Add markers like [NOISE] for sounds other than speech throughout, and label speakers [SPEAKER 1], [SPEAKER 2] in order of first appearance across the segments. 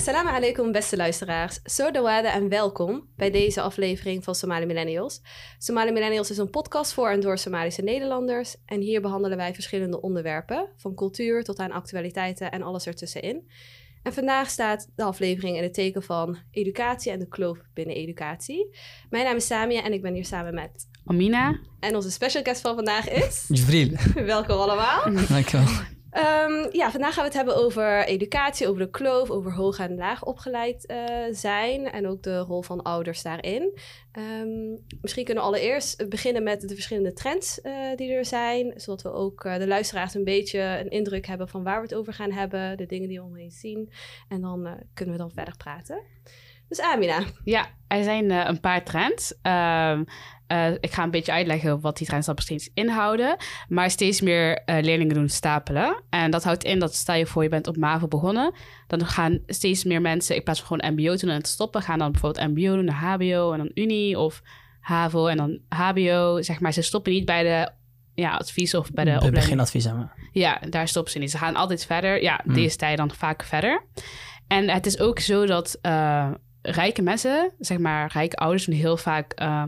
[SPEAKER 1] Assalamu alaikum, beste luisteraars. Sodawada en welkom bij deze aflevering van Somali Millennials. Somali Millennials is een podcast voor en door Somalische Nederlanders. En hier behandelen wij verschillende onderwerpen, van cultuur tot aan actualiteiten en alles ertussenin. En vandaag staat de aflevering in het teken van educatie en de kloof binnen educatie. Mijn naam is Samia en ik ben hier samen met...
[SPEAKER 2] Amina.
[SPEAKER 1] En onze special guest van vandaag is...
[SPEAKER 3] Jibril. [LAUGHS]
[SPEAKER 1] welkom allemaal.
[SPEAKER 3] Dankjewel.
[SPEAKER 1] Um, ja, vandaag gaan we het hebben over educatie, over de kloof, over hoog en laag opgeleid uh, zijn en ook de rol van ouders daarin. Um, misschien kunnen we allereerst beginnen met de verschillende trends uh, die er zijn, zodat we ook uh, de luisteraars een beetje een indruk hebben van waar we het over gaan hebben, de dingen die we omheen zien. En dan kunnen we dan verder praten. Dus Amina.
[SPEAKER 2] Ja, er zijn een paar trends. Uh, uh, ik ga een beetje uitleggen wat die trends dan precies inhouden. Maar steeds meer uh, leerlingen doen stapelen. En dat houdt in dat stel je voor je bent op MAVO begonnen. Dan gaan steeds meer mensen in plaats van gewoon MBO doen en te stoppen. Gaan dan bijvoorbeeld MBO doen, naar HBO en dan Unie of HAVO en dan HBO. Zeg maar, ze stoppen niet bij de ja, advies of bij de, opleiding.
[SPEAKER 3] beginadvies hebben.
[SPEAKER 2] Ja, daar stoppen ze niet. Ze gaan altijd verder. Ja, hmm. deze tijd dan vaak verder. En het is ook zo dat uh, rijke mensen, zeg maar rijke ouders, doen heel vaak uh,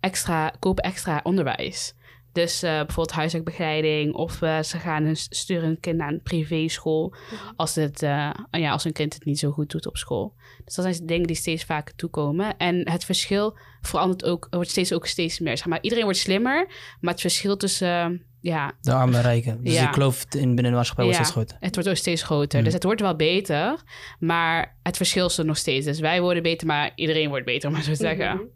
[SPEAKER 2] extra, kopen extra onderwijs. Dus uh, bijvoorbeeld huiswerkbegeleiding of uh, ze gaan hun, sturen hun kind naar een privéschool als, het, ja, als hun kind het niet zo goed doet op school. Dus dat zijn dingen die steeds vaker toekomen. En het verschil verandert ook, wordt steeds ook steeds meer. Zeg maar, iedereen wordt slimmer, maar het verschil tussen ja.
[SPEAKER 3] De arme rijken. Dus ja. de kloof in binnen de maatschappij wordt
[SPEAKER 2] ja,
[SPEAKER 3] steeds groter.
[SPEAKER 2] Het wordt ook steeds groter. Mm. Dus het wordt wel beter, maar het verschil is er nog steeds. Dus wij worden beter, maar iedereen wordt beter, om maar zo te zeggen.
[SPEAKER 1] Mm -hmm.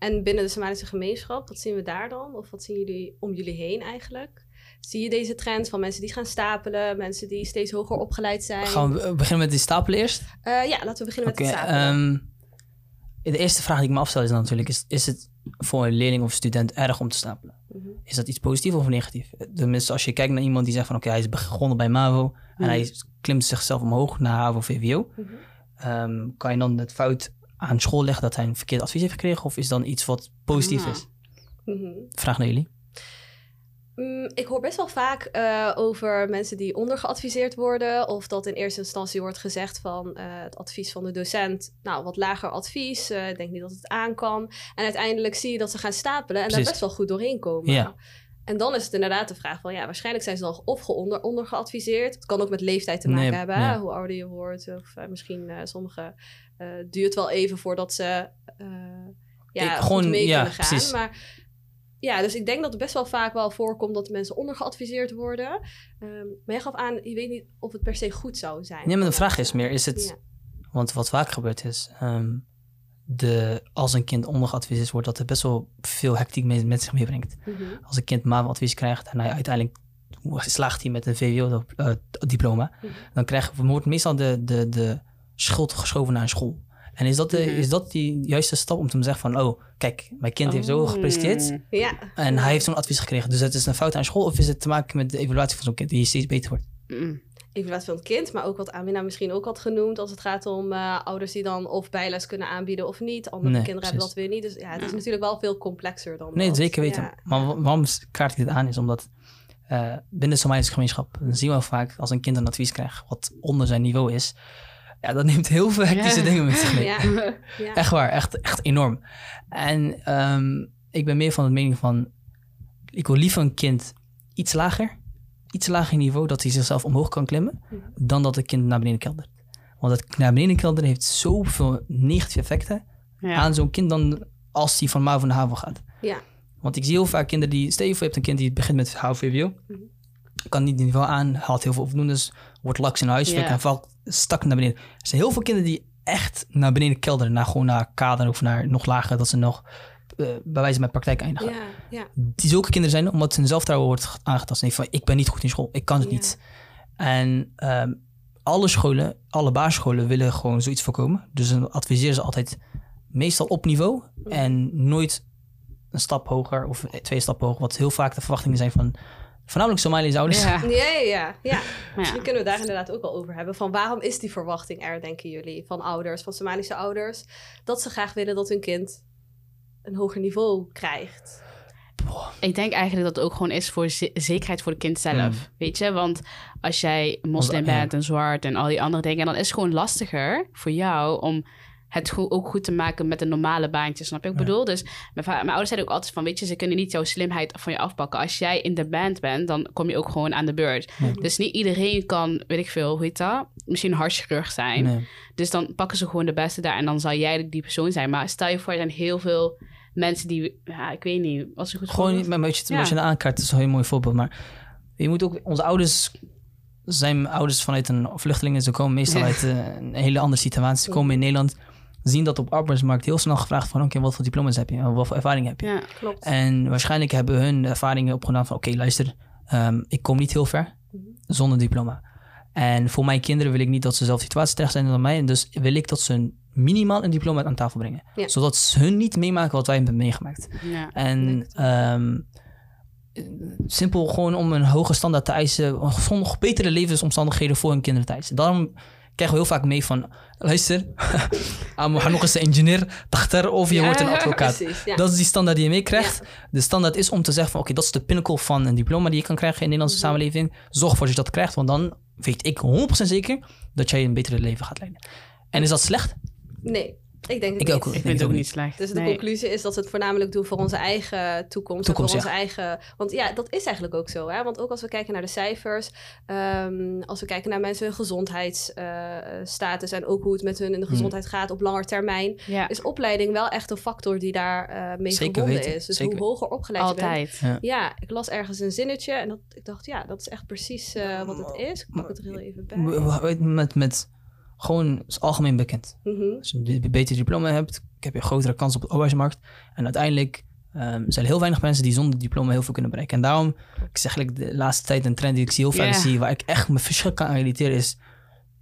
[SPEAKER 1] En binnen de Somalische gemeenschap, wat zien we daar dan? Of wat zien jullie om jullie heen eigenlijk? Zie je deze trend van mensen die gaan stapelen, mensen die steeds hoger opgeleid zijn?
[SPEAKER 3] Gaan we beginnen met die stapelen eerst?
[SPEAKER 1] Uh, ja, laten we beginnen
[SPEAKER 3] okay,
[SPEAKER 1] met het stapelen.
[SPEAKER 3] Um, de eerste vraag die ik me afstel is dan natuurlijk, is, is het voor een leerling of student erg om te stapelen? Mm -hmm. Is dat iets positiefs of negatief? Tenminste, als je kijkt naar iemand die zegt van oké, okay, hij is begonnen bij MAVO mm -hmm. en hij klimt zichzelf omhoog naar HAVO, VWO. Mm -hmm. um, kan je dan het fout aan school leggen dat hij een verkeerd advies heeft gekregen? Of is dan iets wat positief is? Vraag naar jullie.
[SPEAKER 1] Mm, ik hoor best wel vaak uh, over mensen die ondergeadviseerd worden. Of dat in eerste instantie wordt gezegd van uh, het advies van de docent. Nou, wat lager advies. Uh, denk niet dat het aan kan. En uiteindelijk zie je dat ze gaan stapelen en Precies. daar best wel goed doorheen komen.
[SPEAKER 3] Ja.
[SPEAKER 1] En dan is het inderdaad de vraag van ja, waarschijnlijk zijn ze dan of onder, ondergeadviseerd. Het kan ook met leeftijd te maken
[SPEAKER 3] Nee,
[SPEAKER 1] hebben.
[SPEAKER 3] ja.
[SPEAKER 1] Hoe ouder je wordt. Of misschien sommige duurt wel even voordat ze ja,
[SPEAKER 3] Ik- gewoon-
[SPEAKER 1] mee
[SPEAKER 3] ja,
[SPEAKER 1] kunnen gaan.
[SPEAKER 3] precies.
[SPEAKER 1] Maar ja, dus ik denk dat het best wel vaak wel voorkomt dat mensen ondergeadviseerd worden. Ehm, maar jij gaf aan, je weet niet of het per se goed zou zijn.
[SPEAKER 3] Nee, maar de vraag is meer, is het...
[SPEAKER 1] Ja.
[SPEAKER 3] Want wat vaak gebeurt is, ehm, de, als een kind ondergeadviseerd wordt, dat het best wel veel hectiek mee, met zich meebrengt.
[SPEAKER 1] Mhm.
[SPEAKER 3] Als een kind MAVO-advies krijgt en hij uiteindelijk slaagt hij met een VWO-diploma,
[SPEAKER 1] Mhm.
[SPEAKER 3] dan krijgen we wordt meestal de, de, de schuld geschoven naar een school. En is dat, de,
[SPEAKER 2] Mhm.
[SPEAKER 3] is dat die juiste stap om te zeggen van, oh, kijk, mijn kind heeft zo gepresteerd
[SPEAKER 2] Mm.
[SPEAKER 1] Ja.
[SPEAKER 3] en hij heeft zo'n advies gekregen. Dus het is een fout aan school of is het te maken met de evaluatie van zo'n kind die steeds beter wordt?
[SPEAKER 1] Evaluatie van het kind, maar ook wat Amina misschien ook had genoemd als het gaat om eh, ouders die dan of bijles kunnen aanbieden of niet. Andere
[SPEAKER 3] Nee,
[SPEAKER 1] kinderen hebben dat weer niet. Dus ja, het is natuurlijk wel veel complexer dan
[SPEAKER 3] Nee,
[SPEAKER 1] dat.
[SPEAKER 3] zeker weten.
[SPEAKER 1] Ja.
[SPEAKER 3] Maar wa- waarom kaart ik dit aan is omdat eh, binnen de Somalische gemeenschap dan zien we vaak als een kind een advies krijgt wat onder zijn niveau is, ja, dat neemt heel veel hectische
[SPEAKER 2] Ja.
[SPEAKER 3] dingen met zich mee.
[SPEAKER 1] Ja. [LAUGHS] ja.
[SPEAKER 3] Echt waar, echt, echt enorm. En ehm, ik ben meer van de mening van, ik wil liever een kind iets lager, iets lager niveau, dat hij zichzelf omhoog kan klimmen,
[SPEAKER 1] Mhm.
[SPEAKER 3] dan dat het kind naar beneden keldert. Want het naar beneden kelderen heeft zoveel negatieve effecten
[SPEAKER 2] Ja.
[SPEAKER 3] aan zo'n kind dan als hij van MAVO naar HAVO gaat.
[SPEAKER 1] Ja.
[SPEAKER 3] Want ik zie heel vaak kinderen die... Stel je voor, je hebt een kind die begint met HAVO-VWO.
[SPEAKER 1] Mhm.
[SPEAKER 3] Kan niet het niveau aan, haalt heel veel voldoendes, wordt laks in huiswerk
[SPEAKER 2] Ja.
[SPEAKER 3] en valt stak naar beneden. Er zijn heel veel kinderen die echt naar beneden kelderen. Naar, gewoon naar kader of naar nog lager, dat ze nog eh, bij wijze van praktijk eindigen.
[SPEAKER 1] Ja, ja.
[SPEAKER 3] Die zulke kinderen zijn omdat hun zelfvertrouwen wordt aangetast. Nee, van ik ben niet goed in school, ik kan het
[SPEAKER 1] Ja.
[SPEAKER 3] niet. En ehm, alle scholen, alle basisscholen willen gewoon zoiets voorkomen. Dus dan adviseren ze altijd meestal op niveau en nooit een stap hoger of twee stappen hoger. Wat heel vaak de verwachtingen zijn van voornamelijk Somalische ouders.
[SPEAKER 2] Ja.
[SPEAKER 1] Ja, ja, ja. ja.
[SPEAKER 2] Maar
[SPEAKER 1] Misschien
[SPEAKER 2] ja.
[SPEAKER 1] kunnen we daar inderdaad ook wel over hebben. Van waarom is die verwachting er, denken jullie, van ouders, van Somalische ouders, dat ze graag willen dat hun kind een hoger niveau krijgt?
[SPEAKER 2] Ik denk eigenlijk dat het ook gewoon is voor ze- zekerheid voor het kind zelf.
[SPEAKER 3] Mm.
[SPEAKER 2] Weet je, want als jij moslim
[SPEAKER 3] Ja.
[SPEAKER 2] bent en zwart en al die andere dingen, dan is het gewoon lastiger voor jou om het go- ook goed te maken met een normale baantje. Snap je? Ik
[SPEAKER 3] Ja.
[SPEAKER 2] bedoel, dus mijn, mijn ouders zeiden ook altijd van, weet je, ze kunnen niet jouw slimheid van je afpakken. Als jij in de band bent, dan kom je ook gewoon aan de beurt. Dus niet iedereen kan, weet ik veel, hoe heet dat? Misschien een hartchirurg zijn.
[SPEAKER 3] Nee.
[SPEAKER 2] Dus dan pakken ze gewoon de beste daar en dan zal jij die persoon zijn. Maar stel je voor, er zijn heel veel mensen die, ja, ik weet niet, was een goed
[SPEAKER 3] Gewoon niet, maar wat je,
[SPEAKER 2] Ja.
[SPEAKER 3] wat je aankaart is een heel mooi voorbeeld. Maar je moet ook, onze ouders zijn ouders vanuit een vluchtelingen. Ze komen meestal
[SPEAKER 2] Ja.
[SPEAKER 3] uit eh, een hele andere situatie. Ze komen in Nederland, zien dat op arbeidsmarkt heel snel gevraagd van, oké, wat voor diploma's heb je? Wat voor ervaring heb je?
[SPEAKER 2] Ja,
[SPEAKER 1] Klopt.
[SPEAKER 3] En waarschijnlijk hebben hun ervaringen opgedaan van... oké, luister, ehm, ik kom niet heel ver
[SPEAKER 1] Mhm.
[SPEAKER 3] zonder diploma. En voor mijn kinderen wil ik niet dat ze dezelfde situatie terecht zijn dan mij. En dus wil ik dat ze een minimaal een diploma aan tafel brengen.
[SPEAKER 1] Ja.
[SPEAKER 3] Zodat ze hun niet meemaken wat wij hebben meegemaakt.
[SPEAKER 2] ja.
[SPEAKER 3] En ehm, simpel gewoon om een hoge standaard te eisen... gewoon nog betere levensomstandigheden voor hun kinderen te eisen. Daarom krijgen we heel vaak mee van... luister, [LAUGHS] ah, nog eens een engineer, dachter of je
[SPEAKER 2] Ja.
[SPEAKER 3] wordt een [LAUGHS] advocaat.
[SPEAKER 1] Precies, ja.
[SPEAKER 3] Dat is die standaard die je meekrijgt. De standaard is om te zeggen van... oké, dat is de pinnacle van een diploma die je kan krijgen in de Nederlandse
[SPEAKER 1] Mhm.
[SPEAKER 3] samenleving. Zorg ervoor dat je dat krijgt, want dan weet ik 100% zeker... dat jij een betere leven gaat leiden. En is dat slecht?
[SPEAKER 1] Nee, ik denk het
[SPEAKER 3] Ik
[SPEAKER 1] niet.
[SPEAKER 3] ook hoor.
[SPEAKER 2] Ik vind het ook niet slecht.
[SPEAKER 1] Dus de
[SPEAKER 2] Nee.
[SPEAKER 1] conclusie is dat ze het voornamelijk doen voor onze eigen toekomst.
[SPEAKER 3] Toekomst,
[SPEAKER 1] en voor onze eigen. Want ja, dat is eigenlijk ook zo. Hè? Want ook als we kijken naar de cijfers, ehm, als we kijken naar mensen hun gezondheidsstatus en ook hoe het met hun in de gezondheid gaat op langer termijn,
[SPEAKER 2] Ja,
[SPEAKER 1] is opleiding wel echt een factor die daar eh, mee
[SPEAKER 3] Zeker
[SPEAKER 1] verbonden
[SPEAKER 3] weten,
[SPEAKER 1] is. Dus
[SPEAKER 3] zeker
[SPEAKER 1] hoe hoger opgeleid je bent.
[SPEAKER 2] altijd.
[SPEAKER 1] Ja, ik las ergens een zinnetje en dat, ik dacht, ja, dat is echt precies eh, wat het is. Ik pak het er heel even bij.
[SPEAKER 3] Met, met, met gewoon is algemeen bekend.
[SPEAKER 1] Mhm.
[SPEAKER 3] Als je een beter diploma hebt, heb je een grotere kans op de arbeidsmarkt. En uiteindelijk ehm, zijn er heel weinig mensen die zonder diploma heel veel kunnen bereiken. En daarom, ik zeg eigenlijk de laatste tijd een trend die ik zie heel vaak zie, waar ik echt me verschrikkelijk aan irriteer, is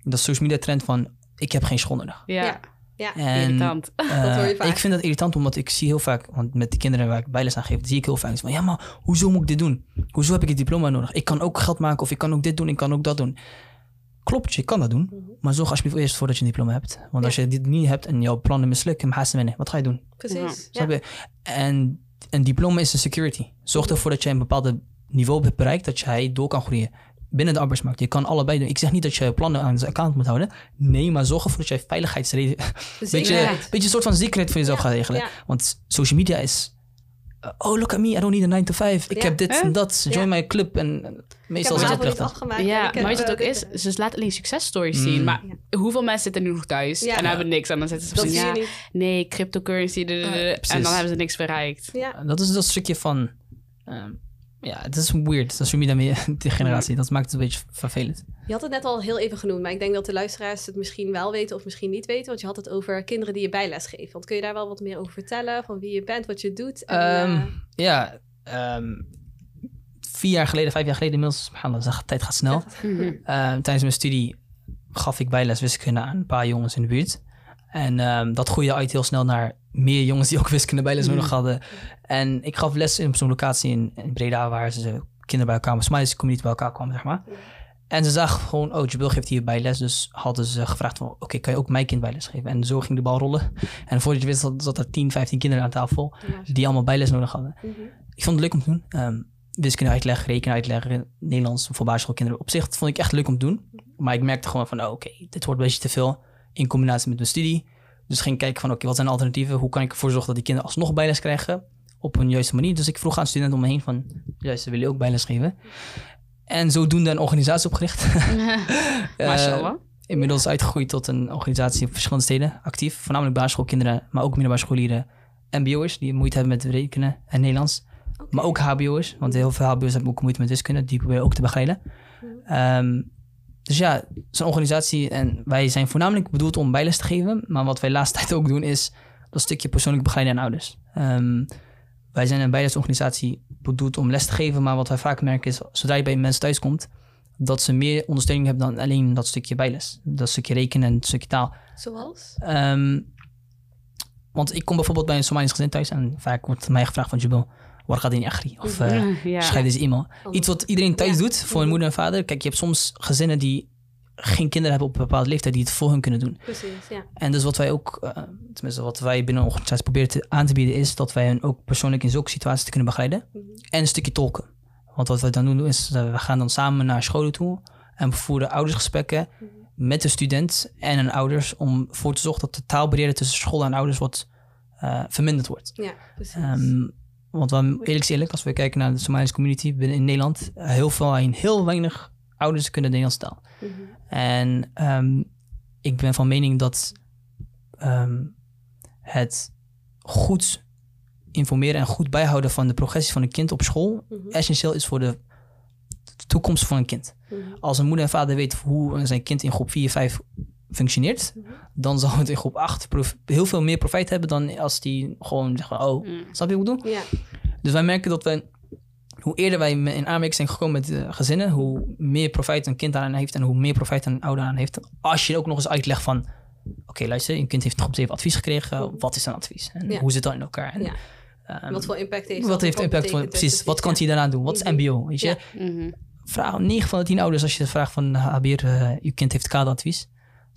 [SPEAKER 3] dat social media trend van ik heb geen school nodig.
[SPEAKER 2] Ja,
[SPEAKER 1] Ja. Ja.
[SPEAKER 3] En,
[SPEAKER 2] irritant.
[SPEAKER 3] eh, [LAUGHS]
[SPEAKER 1] hoor je vaak.
[SPEAKER 3] Ik vind dat irritant, omdat ik zie heel vaak, want met de kinderen waar ik bijles aan geef, zie ik heel vaak van, ja, maar hoezo moet ik dit doen? Hoezo heb ik het diploma nodig? Ik kan ook geld maken of ik kan ook dit doen, ik kan ook dat doen. Klopt, je kan dat doen,
[SPEAKER 1] Mhm.
[SPEAKER 3] maar zorg alsjeblieft eerst voor dat je een diploma hebt. Want als je dit niet hebt en jouw plannen mislukken, wat ga je doen?
[SPEAKER 1] Precies. Ja.
[SPEAKER 3] Snap je? En een diploma is een security. Zorg ervoor dat je een bepaald niveau hebt bereikt, dat jij door kan groeien binnen de arbeidsmarkt. Je kan allebei doen. Ik zeg niet dat je plannen aan de account moet houden. Nee, maar zorg ervoor dat jij veiligheidsreden... [LAUGHS] Beetje,
[SPEAKER 1] Zekerheid.
[SPEAKER 3] beetje een soort van zekerheid voor jezelf
[SPEAKER 1] Ja,
[SPEAKER 3] gaat regelen.
[SPEAKER 1] ja.
[SPEAKER 3] Want social media is... uh, oh, look at me, I don't need a 9 to 5. Ik
[SPEAKER 1] Ja.
[SPEAKER 3] heb dit
[SPEAKER 2] Hè?
[SPEAKER 3] en dat. Join
[SPEAKER 1] Ja.
[SPEAKER 3] my club. En
[SPEAKER 1] Ik
[SPEAKER 3] meestal is
[SPEAKER 1] avond niet
[SPEAKER 3] plichtig.
[SPEAKER 1] afgemaakt.
[SPEAKER 2] Ja, maar weet je wat
[SPEAKER 1] eh,
[SPEAKER 2] ook is? Ze laten alleen successtories
[SPEAKER 3] Mm.
[SPEAKER 2] zien. Maar hoeveel mensen zitten nu nog thuis
[SPEAKER 1] Ja.
[SPEAKER 2] en hebben niks? En dan zitten ze
[SPEAKER 1] Dat
[SPEAKER 2] van,
[SPEAKER 1] zie je
[SPEAKER 2] ja, nee, cryptocurrency, en dan hebben ze niks bereikt.
[SPEAKER 1] Ja.
[SPEAKER 3] Dat is dat stukje van... ehm, ja, het is weird. Social media meer die generatie. Dat maakt het een beetje vervelend.
[SPEAKER 1] Je had het net al heel even genoemd, maar ik denk dat de luisteraars het misschien wel weten of misschien niet weten. Want je had het over kinderen die je bijles geeft. Want kun je daar wel wat meer over vertellen? Van wie je bent, wat je doet? En,
[SPEAKER 3] Ehm,
[SPEAKER 1] eh,
[SPEAKER 3] ja, ehm, vier jaar geleden, vijf jaar geleden inmiddels, subhanallah, de tijd gaat snel.
[SPEAKER 2] Mhm.
[SPEAKER 3] Ehm, tijdens mijn studie gaf ik bijles wiskunde aan een paar jongens in de buurt. En ehm, dat groeide uit heel snel naar meer jongens die ook wiskunde bijles nodig hadden. En ik gaf les in zo'n locatie in, in Breda waar ze kinderen bij elkaar kwamen, Smileys community bij elkaar kwamen, zeg maar. En ze zagen gewoon, oh, Jabil geeft hier bijles. Dus hadden ze gevraagd van, oké, kan je ook mijn kind bijles geven? En zo ging de bal rollen. En voordat je wist, zat, zat er 10, 15 kinderen aan tafel
[SPEAKER 1] ja,
[SPEAKER 3] die allemaal bijles nodig hadden.
[SPEAKER 1] mhm.
[SPEAKER 3] Ik vond het leuk om te doen. Ehm wiskunde uitleg, rekenen uitleg, Nederlands voor basisschoolkinderen. Op zich vond ik echt leuk om te doen. Maar ik merkte gewoon van, oh, oké, dit wordt een beetje te veel in combinatie met mijn studie. Dus ging kijken van, oké, wat zijn alternatieven? Hoe kan ik ervoor zorgen dat die kinderen alsnog bijles krijgen op een juiste manier? Dus ik vroeg aan studenten om me heen van, juist, ze willen ook bijles geven. En zodoende een organisatie opgericht. [LAUGHS] [LAUGHS] Eh, inmiddels uitgegroeid tot een organisatie op verschillende steden, actief. Voornamelijk basisschoolkinderen, maar ook middelbare scholieren. MBO'ers die moeite hebben met rekenen en Nederlands. Maar ook HBO'ers, want heel veel HBO'ers hebben ook moeite met wiskunde. Die proberen ook te begeleiden. Ehm, dus ja, zo'n organisatie. En wij zijn voornamelijk bedoeld om bijles te geven. Maar wat wij de laatste [LAUGHS] tijd ook doen is dat stukje persoonlijk begeleiden aan ouders. Ehm, wij zijn een bijlesorganisatie bedoeld om les te geven. Maar wat wij vaak merken is, zodra je bij mensen thuis komt, dat ze meer ondersteuning hebben dan alleen dat stukje bijles. Dat stukje rekenen en het stukje taal.
[SPEAKER 1] Zoals?
[SPEAKER 3] Ehm, want ik kom bijvoorbeeld bij een Somalisch gezin thuis en vaak wordt mij gevraagd van Jubel, waar gaat in Achri? Of eh,
[SPEAKER 2] ja.
[SPEAKER 3] schrijf deze e-mail. Iets wat iedereen thuis doet voor een moeder en vader. Kijk, je hebt soms gezinnen die geen kinderen hebben op een bepaalde leeftijd die het voor hun kunnen doen.
[SPEAKER 1] Precies, ja.
[SPEAKER 3] En dus wat wij ook, uh, tenminste wat wij binnen een organisatie proberen te, aan te bieden, is dat wij hen ook persoonlijk in zulke situaties te kunnen begeleiden. Mm -hmm. En een stukje tolken. Want wat we dan doen is, uh, we gaan dan samen naar scholen toe en we voeren oudersgesprekken mm -hmm. met de student en hun ouders om voor te zorgen dat de taalbarrière tussen school en ouders wat uh, verminderd wordt.
[SPEAKER 1] Ja, precies.
[SPEAKER 3] Um, want we, eerlijk is eerlijk, als we kijken naar de Somalische community binnen in Nederland, heel veel, heel weinig ouders kunnen Nederlands taal. Mm -hmm. En um, ik ben van mening dat um, het goed informeren en goed bijhouden van de progressie van een kind op school mm -hmm. essentieel is voor de toekomst van een kind. Mm -hmm. Als een moeder en vader weet hoe zijn kind in groep 4, 5 functioneert, dan zal het in groep 8 heel veel meer profijt hebben dan als die gewoon zeggen, oh, snap je wat ik bedoel? Dus wij merken dat we hoe eerder wij in aanmerking zijn gekomen met uh, gezinnen, hoe meer profijt een kind aan heeft en hoe meer profijt een ouder aan heeft. Als je ook nog eens uitlegt van, oké, okay, luister, je kind heeft op zeven advies gekregen, wat is een advies? En hoe zit dat in elkaar? En,
[SPEAKER 1] um, wat voor impact heeft
[SPEAKER 3] Wat heeft impact voor, precies, wat kan hij daarna doen? Wat is mbo, weet je?
[SPEAKER 2] Mm -hmm.
[SPEAKER 3] Vraag 9 van de 10 ouders, als je vraagt van, Habir, uh, je kind heeft kaderadvies.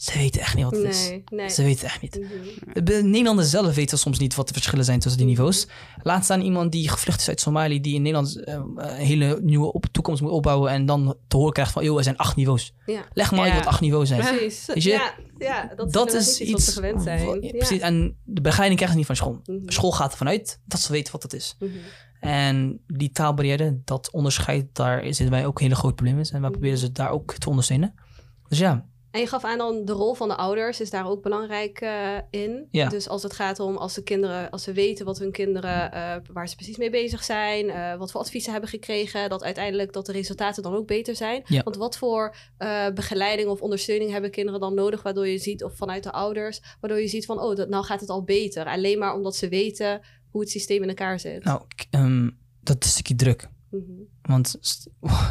[SPEAKER 3] Ze weten echt niet wat het
[SPEAKER 1] nee,
[SPEAKER 3] is.
[SPEAKER 1] Nee.
[SPEAKER 3] Ze weten echt niet. Mm -hmm. De Nederlanders zelf weten soms niet wat de verschillen zijn tussen die niveaus. Laat staan iemand die gevlucht is uit Somalië, die in Nederland uh, een hele nieuwe op toekomst moet opbouwen en dan te horen krijgt van, joh, er zijn acht niveaus.
[SPEAKER 1] Ja.
[SPEAKER 3] Leg maar uit wat acht niveaus zijn.
[SPEAKER 1] Precies.
[SPEAKER 3] Weet je?
[SPEAKER 1] Ja, ja, dat,
[SPEAKER 3] Dat
[SPEAKER 1] is, iets wat ze gewend zijn. Ja.
[SPEAKER 3] Precies. En de begeleiding krijgen ze niet van school.
[SPEAKER 1] Mhm.
[SPEAKER 3] School gaat ervan uit dat ze weten wat het is.
[SPEAKER 1] Mhm.
[SPEAKER 3] En die taalbarrière, dat onderscheid, daar zitten wij ook een hele groot probleem in. En wij
[SPEAKER 1] Mhm.
[SPEAKER 3] proberen ze daar ook te ondersteunen. Dus ja,
[SPEAKER 1] En je gaf aan dan de rol van de ouders is daar ook belangrijk eh, in.
[SPEAKER 3] Ja.
[SPEAKER 1] Dus als het gaat om als de kinderen, als ze weten wat hun kinderen, eh, waar ze precies mee bezig zijn, eh, wat voor adviezen hebben gekregen, dat uiteindelijk dat de resultaten dan ook beter zijn.
[SPEAKER 3] Ja.
[SPEAKER 1] Want wat voor begeleiding of ondersteuning hebben kinderen dan nodig, waardoor je ziet, of vanuit de ouders, waardoor je ziet van, oh, dat, nou gaat het al beter. Alleen maar omdat ze weten hoe het systeem in elkaar zit.
[SPEAKER 3] nou, ehm, dat is een stukje druk.
[SPEAKER 1] Mhm.
[SPEAKER 3] Want st-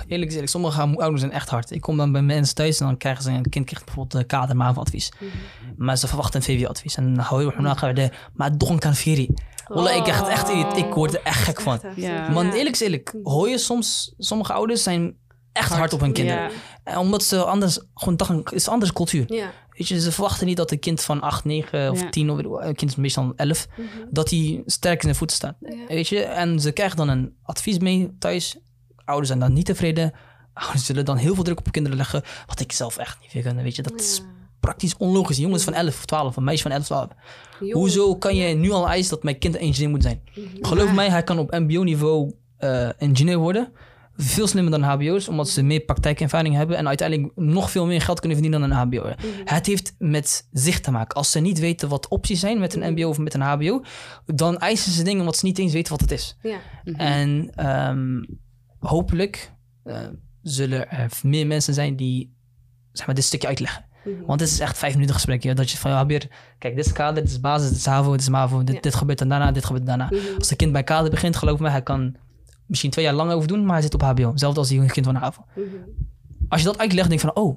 [SPEAKER 3] eerlijk eerlijk, sommige ouders zijn echt hard. Ik kom dan bij mensen thuis en dan krijgen ze een kind krijgt bijvoorbeeld een kader MAVO-advies.
[SPEAKER 1] Mhm.
[SPEAKER 3] Maar ze verwachten een VWO-advies. En dan hou je gewoon de, maar don kan viri. Wallah, ik echt,
[SPEAKER 1] Oh.
[SPEAKER 3] ik word er echt gek van.
[SPEAKER 1] Echt heftig.
[SPEAKER 2] Ja.
[SPEAKER 3] Man, eerlijk is eerlijk, hoor je soms, sommige ouders zijn echt hard,
[SPEAKER 2] Hard.
[SPEAKER 3] op hun kinderen.
[SPEAKER 2] Ja.
[SPEAKER 3] En Omdat ze anders, gewoon is een andere cultuur.
[SPEAKER 1] Ja.
[SPEAKER 3] Weet je, ze verwachten niet dat een kind van 8, 9 of
[SPEAKER 2] Ja.
[SPEAKER 3] 10, of een kind is meestal 11,
[SPEAKER 1] Mhm.
[SPEAKER 3] dat hij sterk in zijn voeten staat. Weet je, en ze krijgen dan een advies mee thuis. Ouders zijn dan niet tevreden. Ouders zullen dan heel veel druk op kinderen leggen, wat ik zelf echt niet vind. kunnen. Weet je, dat is praktisch onlogisch. Jongens van 11 of 12, een meisje van 11 of 12.
[SPEAKER 1] Jongen.
[SPEAKER 3] Hoezo kan je nu al eisen dat mijn kind een engineer moet zijn? Geloof mij, hij kan op mbo-niveau eh engineer worden. Veel slimmer dan hbo's, omdat ze meer praktijkervaring hebben en uiteindelijk nog veel meer geld kunnen verdienen dan een hbo.
[SPEAKER 1] Mhm.
[SPEAKER 3] Het heeft met zicht te maken. Als ze niet weten wat opties zijn met een mbo of met een hbo, dan eisen ze dingen wat ze niet eens weten wat het is.
[SPEAKER 1] Ja.
[SPEAKER 3] En ehm, hopelijk eh, zullen er meer mensen zijn die zeg maar, dit stukje uitleggen.
[SPEAKER 1] Mhm.
[SPEAKER 3] Want dit is echt vijf minuten gesprek. Ja, dat je van, ja, Habir, kijk, dit is kader, dit is basis, dit is HAVO, dit is MAVO, dit,
[SPEAKER 1] Ja.
[SPEAKER 3] dit gebeurt dan daarna, dit gebeurt daarna.
[SPEAKER 1] Mhm.
[SPEAKER 3] Als een kind bij kader begint, geloof me, hij kan misschien twee jaar lang over doen, maar hij zit op HBO. Hetzelfde als die kind van de HAVO.
[SPEAKER 1] Mhm.
[SPEAKER 3] Als je dat uitlegt, denk je van, oh, oh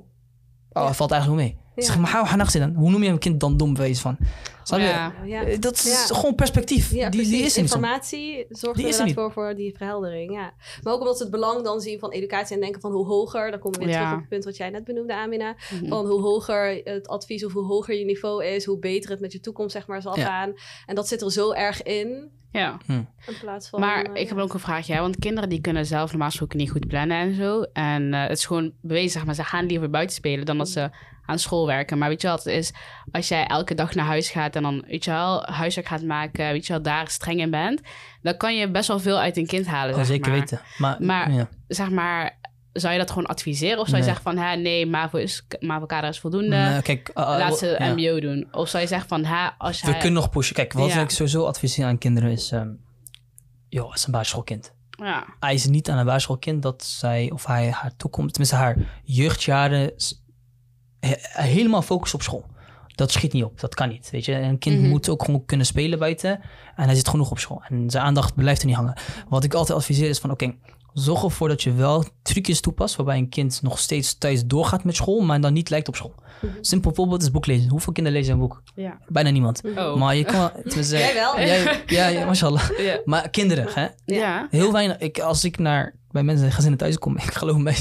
[SPEAKER 1] Ja.
[SPEAKER 3] hij valt eigenlijk wel mee.
[SPEAKER 1] Ja.
[SPEAKER 3] Zeg maar, hou haar nacht dan. Hoe noem je een kind dan dom wees van? Snap je?
[SPEAKER 2] Ja.
[SPEAKER 1] Ja.
[SPEAKER 3] Eh, Dat is
[SPEAKER 1] Ja.
[SPEAKER 3] gewoon perspectief.
[SPEAKER 1] Ja,
[SPEAKER 3] die, die is er niet.
[SPEAKER 1] Informatie zorgt
[SPEAKER 3] Die
[SPEAKER 1] inderdaad voor, voor die verheldering. Ja. Maar ook omdat ze het belang dan zien van educatie en denken van hoe hoger, dan komen we weer
[SPEAKER 2] Ja.
[SPEAKER 1] terug op het punt wat jij net benoemde, Amina.
[SPEAKER 2] Mhm.
[SPEAKER 1] Van hoe hoger het advies of hoe hoger je niveau is, hoe beter het met je toekomst zeg maar zal
[SPEAKER 3] Ja.
[SPEAKER 1] gaan. En dat zit er zo erg in,
[SPEAKER 2] ja.
[SPEAKER 1] in plaats van...
[SPEAKER 2] Maar
[SPEAKER 1] eh,
[SPEAKER 2] ik heb ook een vraagje, hè, want kinderen die kunnen zelf normaal gesproken niet goed plannen en zo. En eh, het is gewoon bewezen, zeg maar, ze gaan liever buiten spelen dan dat ze aan school werken. Maar weet je wat het is, als jij elke dag naar huis gaat en dan, weet je wel, huiswerk gaat maken, weet je wel, daar streng in bent, dan kan je best wel veel uit een kind halen,
[SPEAKER 3] Oh, zeker
[SPEAKER 2] maar.
[SPEAKER 3] weten. Maar,
[SPEAKER 2] Maar-
[SPEAKER 3] ja.
[SPEAKER 2] Zeg maar, zou je dat gewoon adviseren? Of zou je
[SPEAKER 3] Nee.
[SPEAKER 2] zeggen van, hè, nee, MAVO, is, MAVO kader is voldoende,
[SPEAKER 3] Nee, kijk, uh, uh,
[SPEAKER 2] laat ze
[SPEAKER 3] ja.
[SPEAKER 2] MBO doen? Of zou je zeggen van, hè, als
[SPEAKER 3] We
[SPEAKER 2] hij...
[SPEAKER 3] kunnen nog pushen. Kijk, wat
[SPEAKER 2] Ja.
[SPEAKER 3] ik sowieso adviseer aan kinderen is... ehm joh, het is een basisschoolkind.
[SPEAKER 2] Ja,
[SPEAKER 3] Hij is niet aan een basisschoolkind dat zij of hij haar toekomst... Tenminste, haar jeugdjaren helemaal focussen op school. Dat schiet niet op. Dat kan niet, weet je. Een kind
[SPEAKER 2] Mhm.
[SPEAKER 3] moet ook gewoon kunnen spelen buiten. En hij zit genoeg op school. En zijn aandacht blijft er niet hangen. Wat ik altijd adviseer is van... Oké, zorg ervoor dat je wel trucjes toepast... waarbij een kind nog steeds thuis doorgaat met school... maar dan niet lijkt op school.
[SPEAKER 1] Mhm.
[SPEAKER 3] Simpel voorbeeld is boeklezen. Hoeveel kinderen lezen een boek?
[SPEAKER 2] ja.
[SPEAKER 3] Bijna niemand.
[SPEAKER 2] Oh.
[SPEAKER 3] Maar je kan... [LAUGHS]
[SPEAKER 1] Jij wel.
[SPEAKER 3] Jij, ja, ja, mashallah. [LAUGHS]
[SPEAKER 2] Ja.
[SPEAKER 3] Maar kinderen, hè?
[SPEAKER 2] Ja.
[SPEAKER 3] Heel weinig. Ik, als ik naar bij mensen in gezinnen thuis kom, [LAUGHS] ik geloof mij.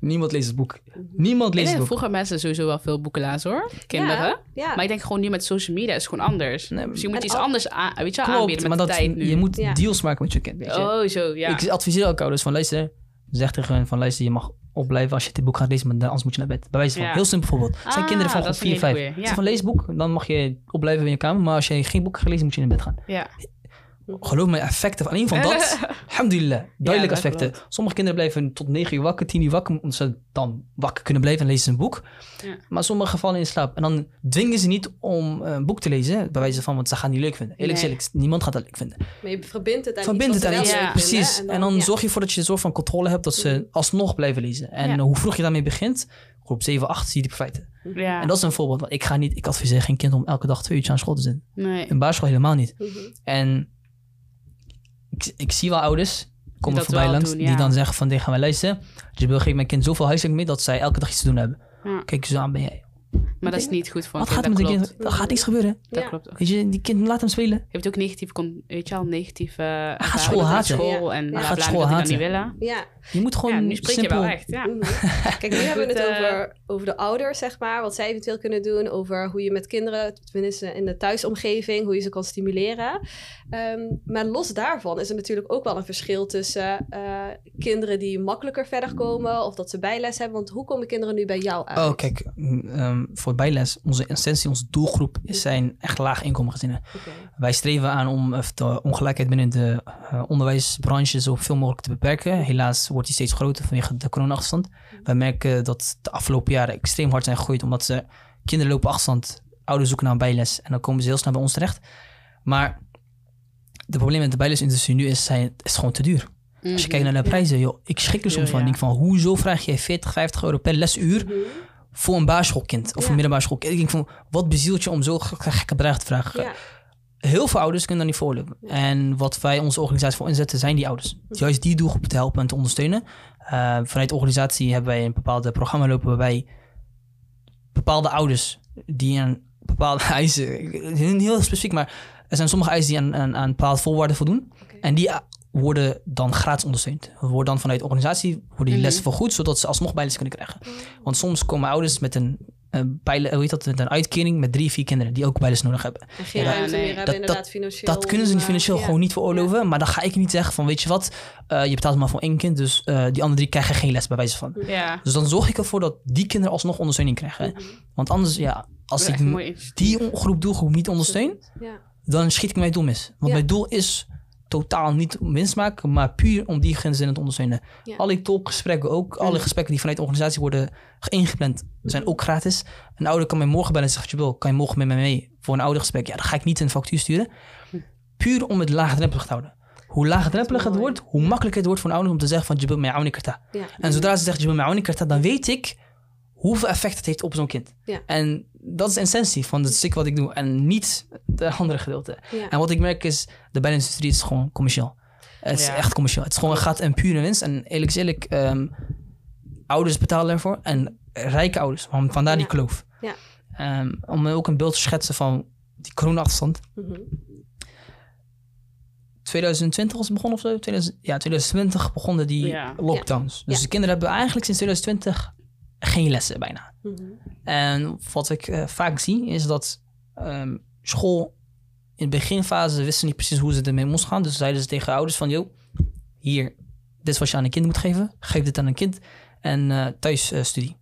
[SPEAKER 3] Niemand leest het boek. Niemand
[SPEAKER 2] Ik
[SPEAKER 3] leest het boek.
[SPEAKER 2] vroeger mensen sowieso wel veel boeken lazen hoor. Kinderen.
[SPEAKER 1] Ja, ja.
[SPEAKER 2] Maar ik denk gewoon nu met social media is het gewoon anders.
[SPEAKER 3] Nee,
[SPEAKER 2] dus je moet iets
[SPEAKER 1] al-
[SPEAKER 2] anders aan, weet je, aanbieden met
[SPEAKER 3] maar
[SPEAKER 2] de
[SPEAKER 3] dat,
[SPEAKER 2] tijd nu.
[SPEAKER 3] je moet
[SPEAKER 1] Ja.
[SPEAKER 3] deals maken met je kind. Weet je.
[SPEAKER 2] Oh, zo, ja.
[SPEAKER 3] Ik adviseer elke ouders van luister, zeg tegen hen van luister, je mag opblijven als je dit boek gaat lezen, maar anders moet je naar bed. Bij wijze van,
[SPEAKER 2] Ja.
[SPEAKER 3] heel simpel voorbeeld. Het zijn
[SPEAKER 2] Ah,
[SPEAKER 3] kinderen van
[SPEAKER 2] dat
[SPEAKER 3] groep
[SPEAKER 2] is
[SPEAKER 3] 4,
[SPEAKER 2] een
[SPEAKER 3] 5.
[SPEAKER 2] hele goeie,
[SPEAKER 3] Zeg
[SPEAKER 2] ja.
[SPEAKER 3] van lees boek, dan mag je opblijven in je kamer, maar als je geen boek gaat lezen, moet je in bed gaan.
[SPEAKER 2] ja.
[SPEAKER 3] Geloof me, effecten van alleen van dat, [LAUGHS] alhamdulillah, duidelijke
[SPEAKER 2] dat
[SPEAKER 3] effecten.
[SPEAKER 2] klopt.
[SPEAKER 3] Sommige kinderen blijven tot 9 uur wakker, 10 uur wakker, omdat ze dan wakker kunnen blijven en lezen ze een boek.
[SPEAKER 2] Ja.
[SPEAKER 3] Maar sommige vallen in slaap. En dan dwingen ze niet om eh, een boek te lezen, bij wijze van, want ze gaan het niet leuk vinden. Eerlijk
[SPEAKER 2] Nee.
[SPEAKER 3] gezegd, niemand gaat dat leuk vinden.
[SPEAKER 1] Maar je verbindt het aan
[SPEAKER 3] Verbind
[SPEAKER 1] iets
[SPEAKER 3] het aan iets.
[SPEAKER 2] Ja.
[SPEAKER 3] Precies. En dan,
[SPEAKER 1] ja.
[SPEAKER 3] zorg je ervoor dat je een soort van controle hebt dat ze alsnog blijven lezen. En
[SPEAKER 2] Ja.
[SPEAKER 3] hoe vroeg je daarmee begint, groep 7, 8 zie je die profijten.
[SPEAKER 2] ja.
[SPEAKER 3] En dat is een voorbeeld. Want ik ga niet, ik adviseer geen kind om elke dag twee uurtjes aan school te zitten.
[SPEAKER 2] nee.
[SPEAKER 3] In basisschool helemaal niet.
[SPEAKER 1] Mhm.
[SPEAKER 3] En ik, ik zie wel ouders komen voorbij langs
[SPEAKER 2] doen,
[SPEAKER 3] die dan zeggen van, dit gaan wij luisteren. Jibril geeft mijn kind zoveel huiswerk mee dat zij elke dag iets te doen hebben.
[SPEAKER 2] Ja.
[SPEAKER 3] Kijk, zo aan ben jij.
[SPEAKER 2] Maar dat is niet goed voor een
[SPEAKER 3] Wat gaat er met een kind? Er gaat niks gebeuren.
[SPEAKER 2] Dat
[SPEAKER 1] Ja.
[SPEAKER 2] klopt ook.
[SPEAKER 3] Weet je, die kind laat hem spelen.
[SPEAKER 2] Heeft ook negatief, weet je al, negatieve uh,
[SPEAKER 3] school haten.
[SPEAKER 2] school en
[SPEAKER 1] Ja.
[SPEAKER 3] Gaat school haten.
[SPEAKER 2] niet willen.
[SPEAKER 1] Ja,
[SPEAKER 3] Je moet gewoon
[SPEAKER 2] Ja, nu spreek
[SPEAKER 3] simpel...
[SPEAKER 2] je wel echt, ja.
[SPEAKER 1] Mhm. [LAUGHS] Kijk, nu [LAUGHS] hebben we het
[SPEAKER 2] eh,
[SPEAKER 1] over, over de ouders, zeg maar. Wat zij eventueel kunnen doen. Over hoe je met kinderen, tenminste in de thuisomgeving, hoe je ze kan stimuleren. Ehm, maar los daarvan is er natuurlijk ook wel een verschil tussen eh, kinderen die makkelijker verder komen. Of dat ze bijles hebben. Want hoe komen kinderen nu bij jou uit?
[SPEAKER 3] Oh, kijk, mm, ehm, voor bijles, onze essentie, onze doelgroep is zijn echt laag inkomengezinnen.
[SPEAKER 1] Oké.
[SPEAKER 3] Wij streven aan om eh, de ongelijkheid binnen de eh, onderwijsbranche zoveel mogelijk te beperken. Helaas wordt die steeds groter vanwege de corona-achterstand. Wij merken dat de afgelopen jaren extreem hard zijn gegroeid, omdat ze kinderen lopen achterstand, ouders zoeken naar een bijles en dan komen ze heel snel bij ons terecht. Maar de probleem met de bijlesindustrie nu is, zijn, is gewoon te duur. Als je kijkt naar de prijzen, joh, ik schrik er soms
[SPEAKER 2] Ja,
[SPEAKER 3] van. Ik denk van, hoezo vraag je 40, 50 euro per lesuur
[SPEAKER 1] Mhm.
[SPEAKER 3] Voor een basisschoolkind of
[SPEAKER 1] Ja.
[SPEAKER 3] een middelbare schoolkind? Ik denk van, wat bezielt je om zo ge- gekke bedragen te vragen?
[SPEAKER 1] Ja.
[SPEAKER 3] Heel veel ouders kunnen daar niet voorlopen. En wat wij onze organisatie voor inzetten, zijn die ouders. Juist die doelgroep te helpen en te ondersteunen. Eh, vanuit de organisatie hebben wij een bepaalde programma lopen waarbij bepaalde ouders die aan bepaalde [LAUGHS] eisen, heel specifiek, maar er zijn sommige eisen die aan, aan, aan bepaalde voorwaarden voldoen. En die worden dan gratis ondersteund. Worden dan vanuit de organisatie worden die
[SPEAKER 2] Mhm.
[SPEAKER 3] lessen vergoed, zodat ze alsnog bijles kunnen krijgen. Want soms komen ouders met een, een, bijle, hoe heet dat, met een uitkering met drie, vier kinderen die ook bijles nodig hebben.
[SPEAKER 1] En geen
[SPEAKER 2] Ja,
[SPEAKER 1] ruimte
[SPEAKER 2] nee.
[SPEAKER 1] meer hebben,
[SPEAKER 3] Dat-
[SPEAKER 1] inderdaad, financieel.
[SPEAKER 3] Dat kunnen ze niet
[SPEAKER 1] om,
[SPEAKER 3] financieel
[SPEAKER 1] eh,
[SPEAKER 3] gewoon niet veroorloven. Maar dan ga ik niet zeggen van, weet je wat, eh, je betaalt maar voor één kind, dus eh, die andere drie krijgen geen les bij wijze van.
[SPEAKER 2] Ja,
[SPEAKER 3] Dus dan zorg ik ervoor dat die kinderen alsnog ondersteuning krijgen.
[SPEAKER 1] Mhm.
[SPEAKER 3] Want anders, ja, als ik die groep doelgroep niet ondersteun,
[SPEAKER 1] Ja.
[SPEAKER 3] dan schiet ik mijn doel mis. Want
[SPEAKER 1] Ja.
[SPEAKER 3] mijn doel is totaal niet om winst maken, maar puur om die gezinnen te ondersteunen.
[SPEAKER 1] Ja.
[SPEAKER 3] Alle talkgesprekken ook, alle
[SPEAKER 2] Mhm.
[SPEAKER 3] gesprekken die vanuit de organisatie worden ingepland, zijn ook gratis. Een ouder kan mij morgen bellen en zeggen, "Jibril, kan je morgen met mij mee voor een oudergesprek? Ja, dan ga ik niet een factuur sturen. Puur om het laagdrempelig te houden. Hoe laagdrempelig het wordt, hoe makkelijker het wordt voor een ouder om te zeggen van Jibril, mij auni karta.
[SPEAKER 1] Ja.
[SPEAKER 3] En zodra ze zegt Jibril, mij auni karta, dan weet ik hoeveel effect het heeft op zo'n kind.
[SPEAKER 1] Ja.
[SPEAKER 3] En dat is de essentie van het stuk wat ik doe en niet de andere gedeelte.
[SPEAKER 1] Ja.
[SPEAKER 3] En wat ik merk is, de bijlesindustrie is gewoon commercieel. Het is
[SPEAKER 2] Ja.
[SPEAKER 3] echt commercieel. Het is gewoon, gaat een pure winst. En eerlijk eerlijk, ehm, ouders betalen ervoor. En rijke ouders. Van- Vandaar die
[SPEAKER 1] Ja.
[SPEAKER 3] kloof.
[SPEAKER 1] Ja.
[SPEAKER 3] Ehm, om ook een beeld te schetsen van die corona-achterstand.
[SPEAKER 1] Mhm.
[SPEAKER 3] 2020 was het begonnen of zo? 2000, ja, 2020 begonnen die
[SPEAKER 2] Ja.
[SPEAKER 3] lockdowns. Dus
[SPEAKER 1] Ja.
[SPEAKER 3] de kinderen hebben eigenlijk sinds 2020 geen lessen bijna.
[SPEAKER 1] Mhm.
[SPEAKER 3] En wat ik eh, vaak zie is dat ehm, school in de beginfase wisten niet precies hoe ze ermee moesten gaan. Dus zeiden ze tegen ouders van, joh, hier, dit is wat je aan een kind moet geven. Geef dit aan een kind. En eh thuisstudie.